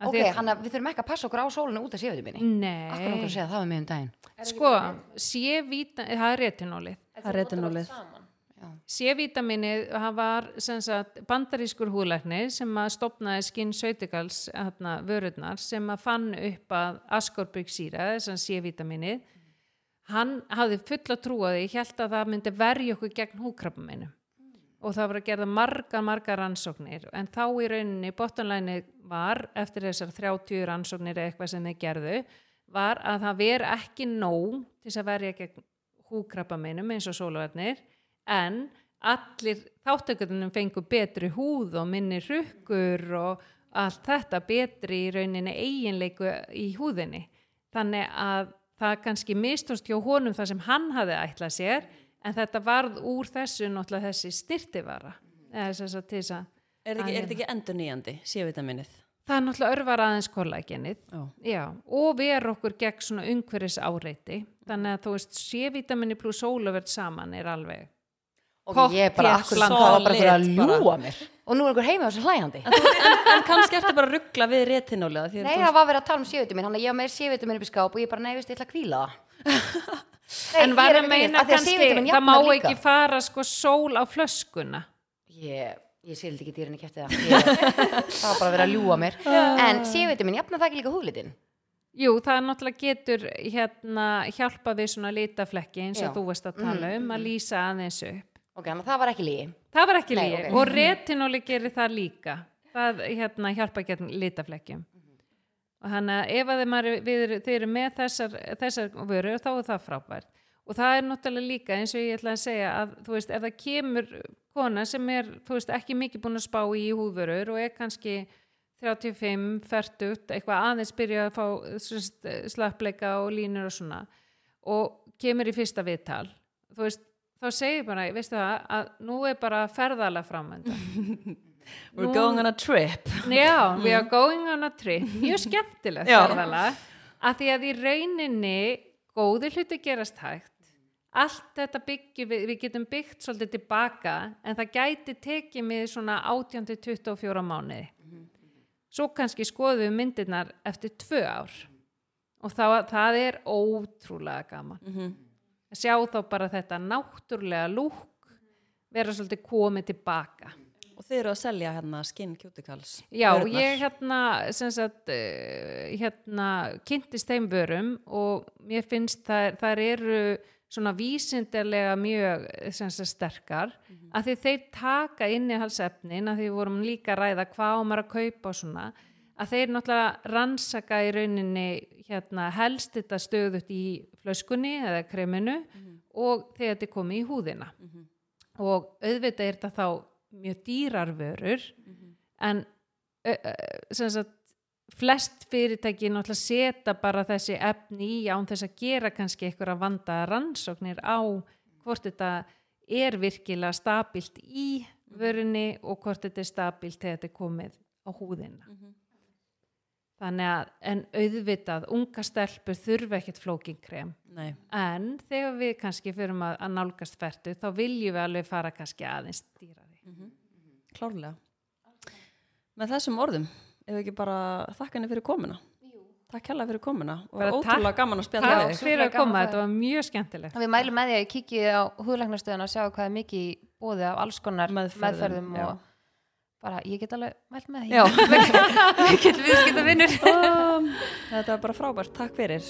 Af Ok, því að- við þurfum ekki að passa okkur á sólunu út af C-vitaminni. Nei, Akkur okkur að segja það við mig um daginn. sko C-vitamini, það er retinólið Það er retinólið. C-vitaminið það var sem sagt, bandarískur húlæknir sem að stopnaði skinn sautikals hérna, vörurnar sem að fann upp að askorbyggssýra, þess að C-vitaminið hann hafði fulla trú á því, held að það myndi verja okkur gegn húkrappaminu og það var að gera margar, margar rannsóknir. En þá í rauninni bottonlæni var eftir þessar 30 rannsóknir eða eitthvað sem þeir gerðu var að það veri ekki nóg til að verja gegn húkrabbaminum eins og sólaverðnir en allir þáttökundunum fengu betri húð og minni hrukkur og allt þetta betri í rauninni eiginleiku í húðinni. Þannig að það kannski mistust hjá honum það sem hann hafði ætlað sér en þetta varð úr þessu náttúrulega þessi styrtivara eða þess að til þess að Er þetta ekki, ekki endur nýjandi, C-vitaminnið? það er náttúrulega örvar aðeins kollagenið og ver okkur gegn svona umhverfis áreiti þannig að þú veist, C-vitamini pluss sólaverð saman er alveg Ok, ég er bara akkur bland. það var bara fyrir að ljúa mér. Og nú er ykkur heima þessu hlæjandi. En kannski ertu bara að ruggla við að Nei, það var verið að tala um C-vitamin, hann að ég var með C-vitamin upp í skáp og ég bara, nei, veist, ég ætla að kvíla það. *laughs* En var er að ekki meina kannski, það má ekki fara sko sól á flöskuna Ég, ég sildi ekki dýrinni kæfti það. Ég, það var bara verið að ljúa mér. En C-vitamin jafnar það ekki líka húðlitin? Jú, það náttúrulega getur hérna hjálpa við svona litaflekki eins og Já. þú veist að tala um að lýsa aðeins upp Ok, þannig að það var ekki lígi. það var ekki Nei, líf ok. og retinóli gerir það líka það hérna hjálpa gegn litaflekkjum og þannig að ef að er, við, þið eru með þessar, þessar vörur þá er það frábært og það er náttúrulega líka eins og ég ætla að segja að þú veist ef það kemur kona sem er þú veist ekki mikið búin að spá í húðvörur og er kannski 35, 40 eitthvað aðeins byrja að fá slappleika og línur og svona og kemur í fyrsta viðtal þú veist þá segir bara, veistu það, að nú er bara ferðalega framönda *laughs* We're Nú- going on a trip. Já, *laughs* we are going on a trip. Mjög skemmtilegt Já. ferðalag að því að í rauninni góði hluti gerast hægt. Allt þetta byggjum við, við getum byggt svolítið tilbaka en það gæti tekið mig svona 18-24 mánuði. Svo kannski skoðum við myndirnar eftir tvö ár. Og þá, það er ótrúlega gaman. Mhm. Að sjá þá bara þetta náttúrulega lúk vera svolítið komið tilbaka Og þið eru að selja hérna skin cuticles Já, vörurnar. ég hérna, sagt, uh, hérna kynntist þeim vörum og mér finnst það, þær eru svona vísindarlega mjög sem sagt, sterkar Mhm. að því þeir taka innihalsefnin að því vorum líka að ræða hvað á maður að kaupa og svona að þeir náttúrulega rannsaka í rauninni hérna helst þetta stöðut í flöskunni eða kreminu og þegar þetta er komið í húðina. Og auðvitað er þetta þá mjög dýrar vörur en ö, ö, sem sagt flest fyrirtæki náttúrulega setja bara þessi efni í án þess að gera kannski einhverja vanda rannsóknir á hvort þetta er virkilega stabilt í vörunni og hvort þetta er stabilt þegar þetta er komið á húðina þannig að en auðvitað unga stelpur þurfa ekkert flókinkrem Nei, en þegar við kannski fyrum að, að nálgast ferdu þá viljum við alveg fara kannski aðeins dýrari. Klárlega. Með þessum orðum ef við ekki bara þakka henni fyrir komuna? Takk hella fyrir komuna. Og Bara ótrúlega gaman að spjalla Takk við þig. fyrir að koma, þetta var mjög skemmtilegt. Við mælum með því að ég kikið á húðlæknastöðuna og sjá hvað er mikið í bóði af alls konar Meðferðum, meðferðum, já. Bara ég get alveg mælt með því. Já, *laughs* Við getum viðskipta vinnur *laughs* þetta var bara frábært, takk fyrir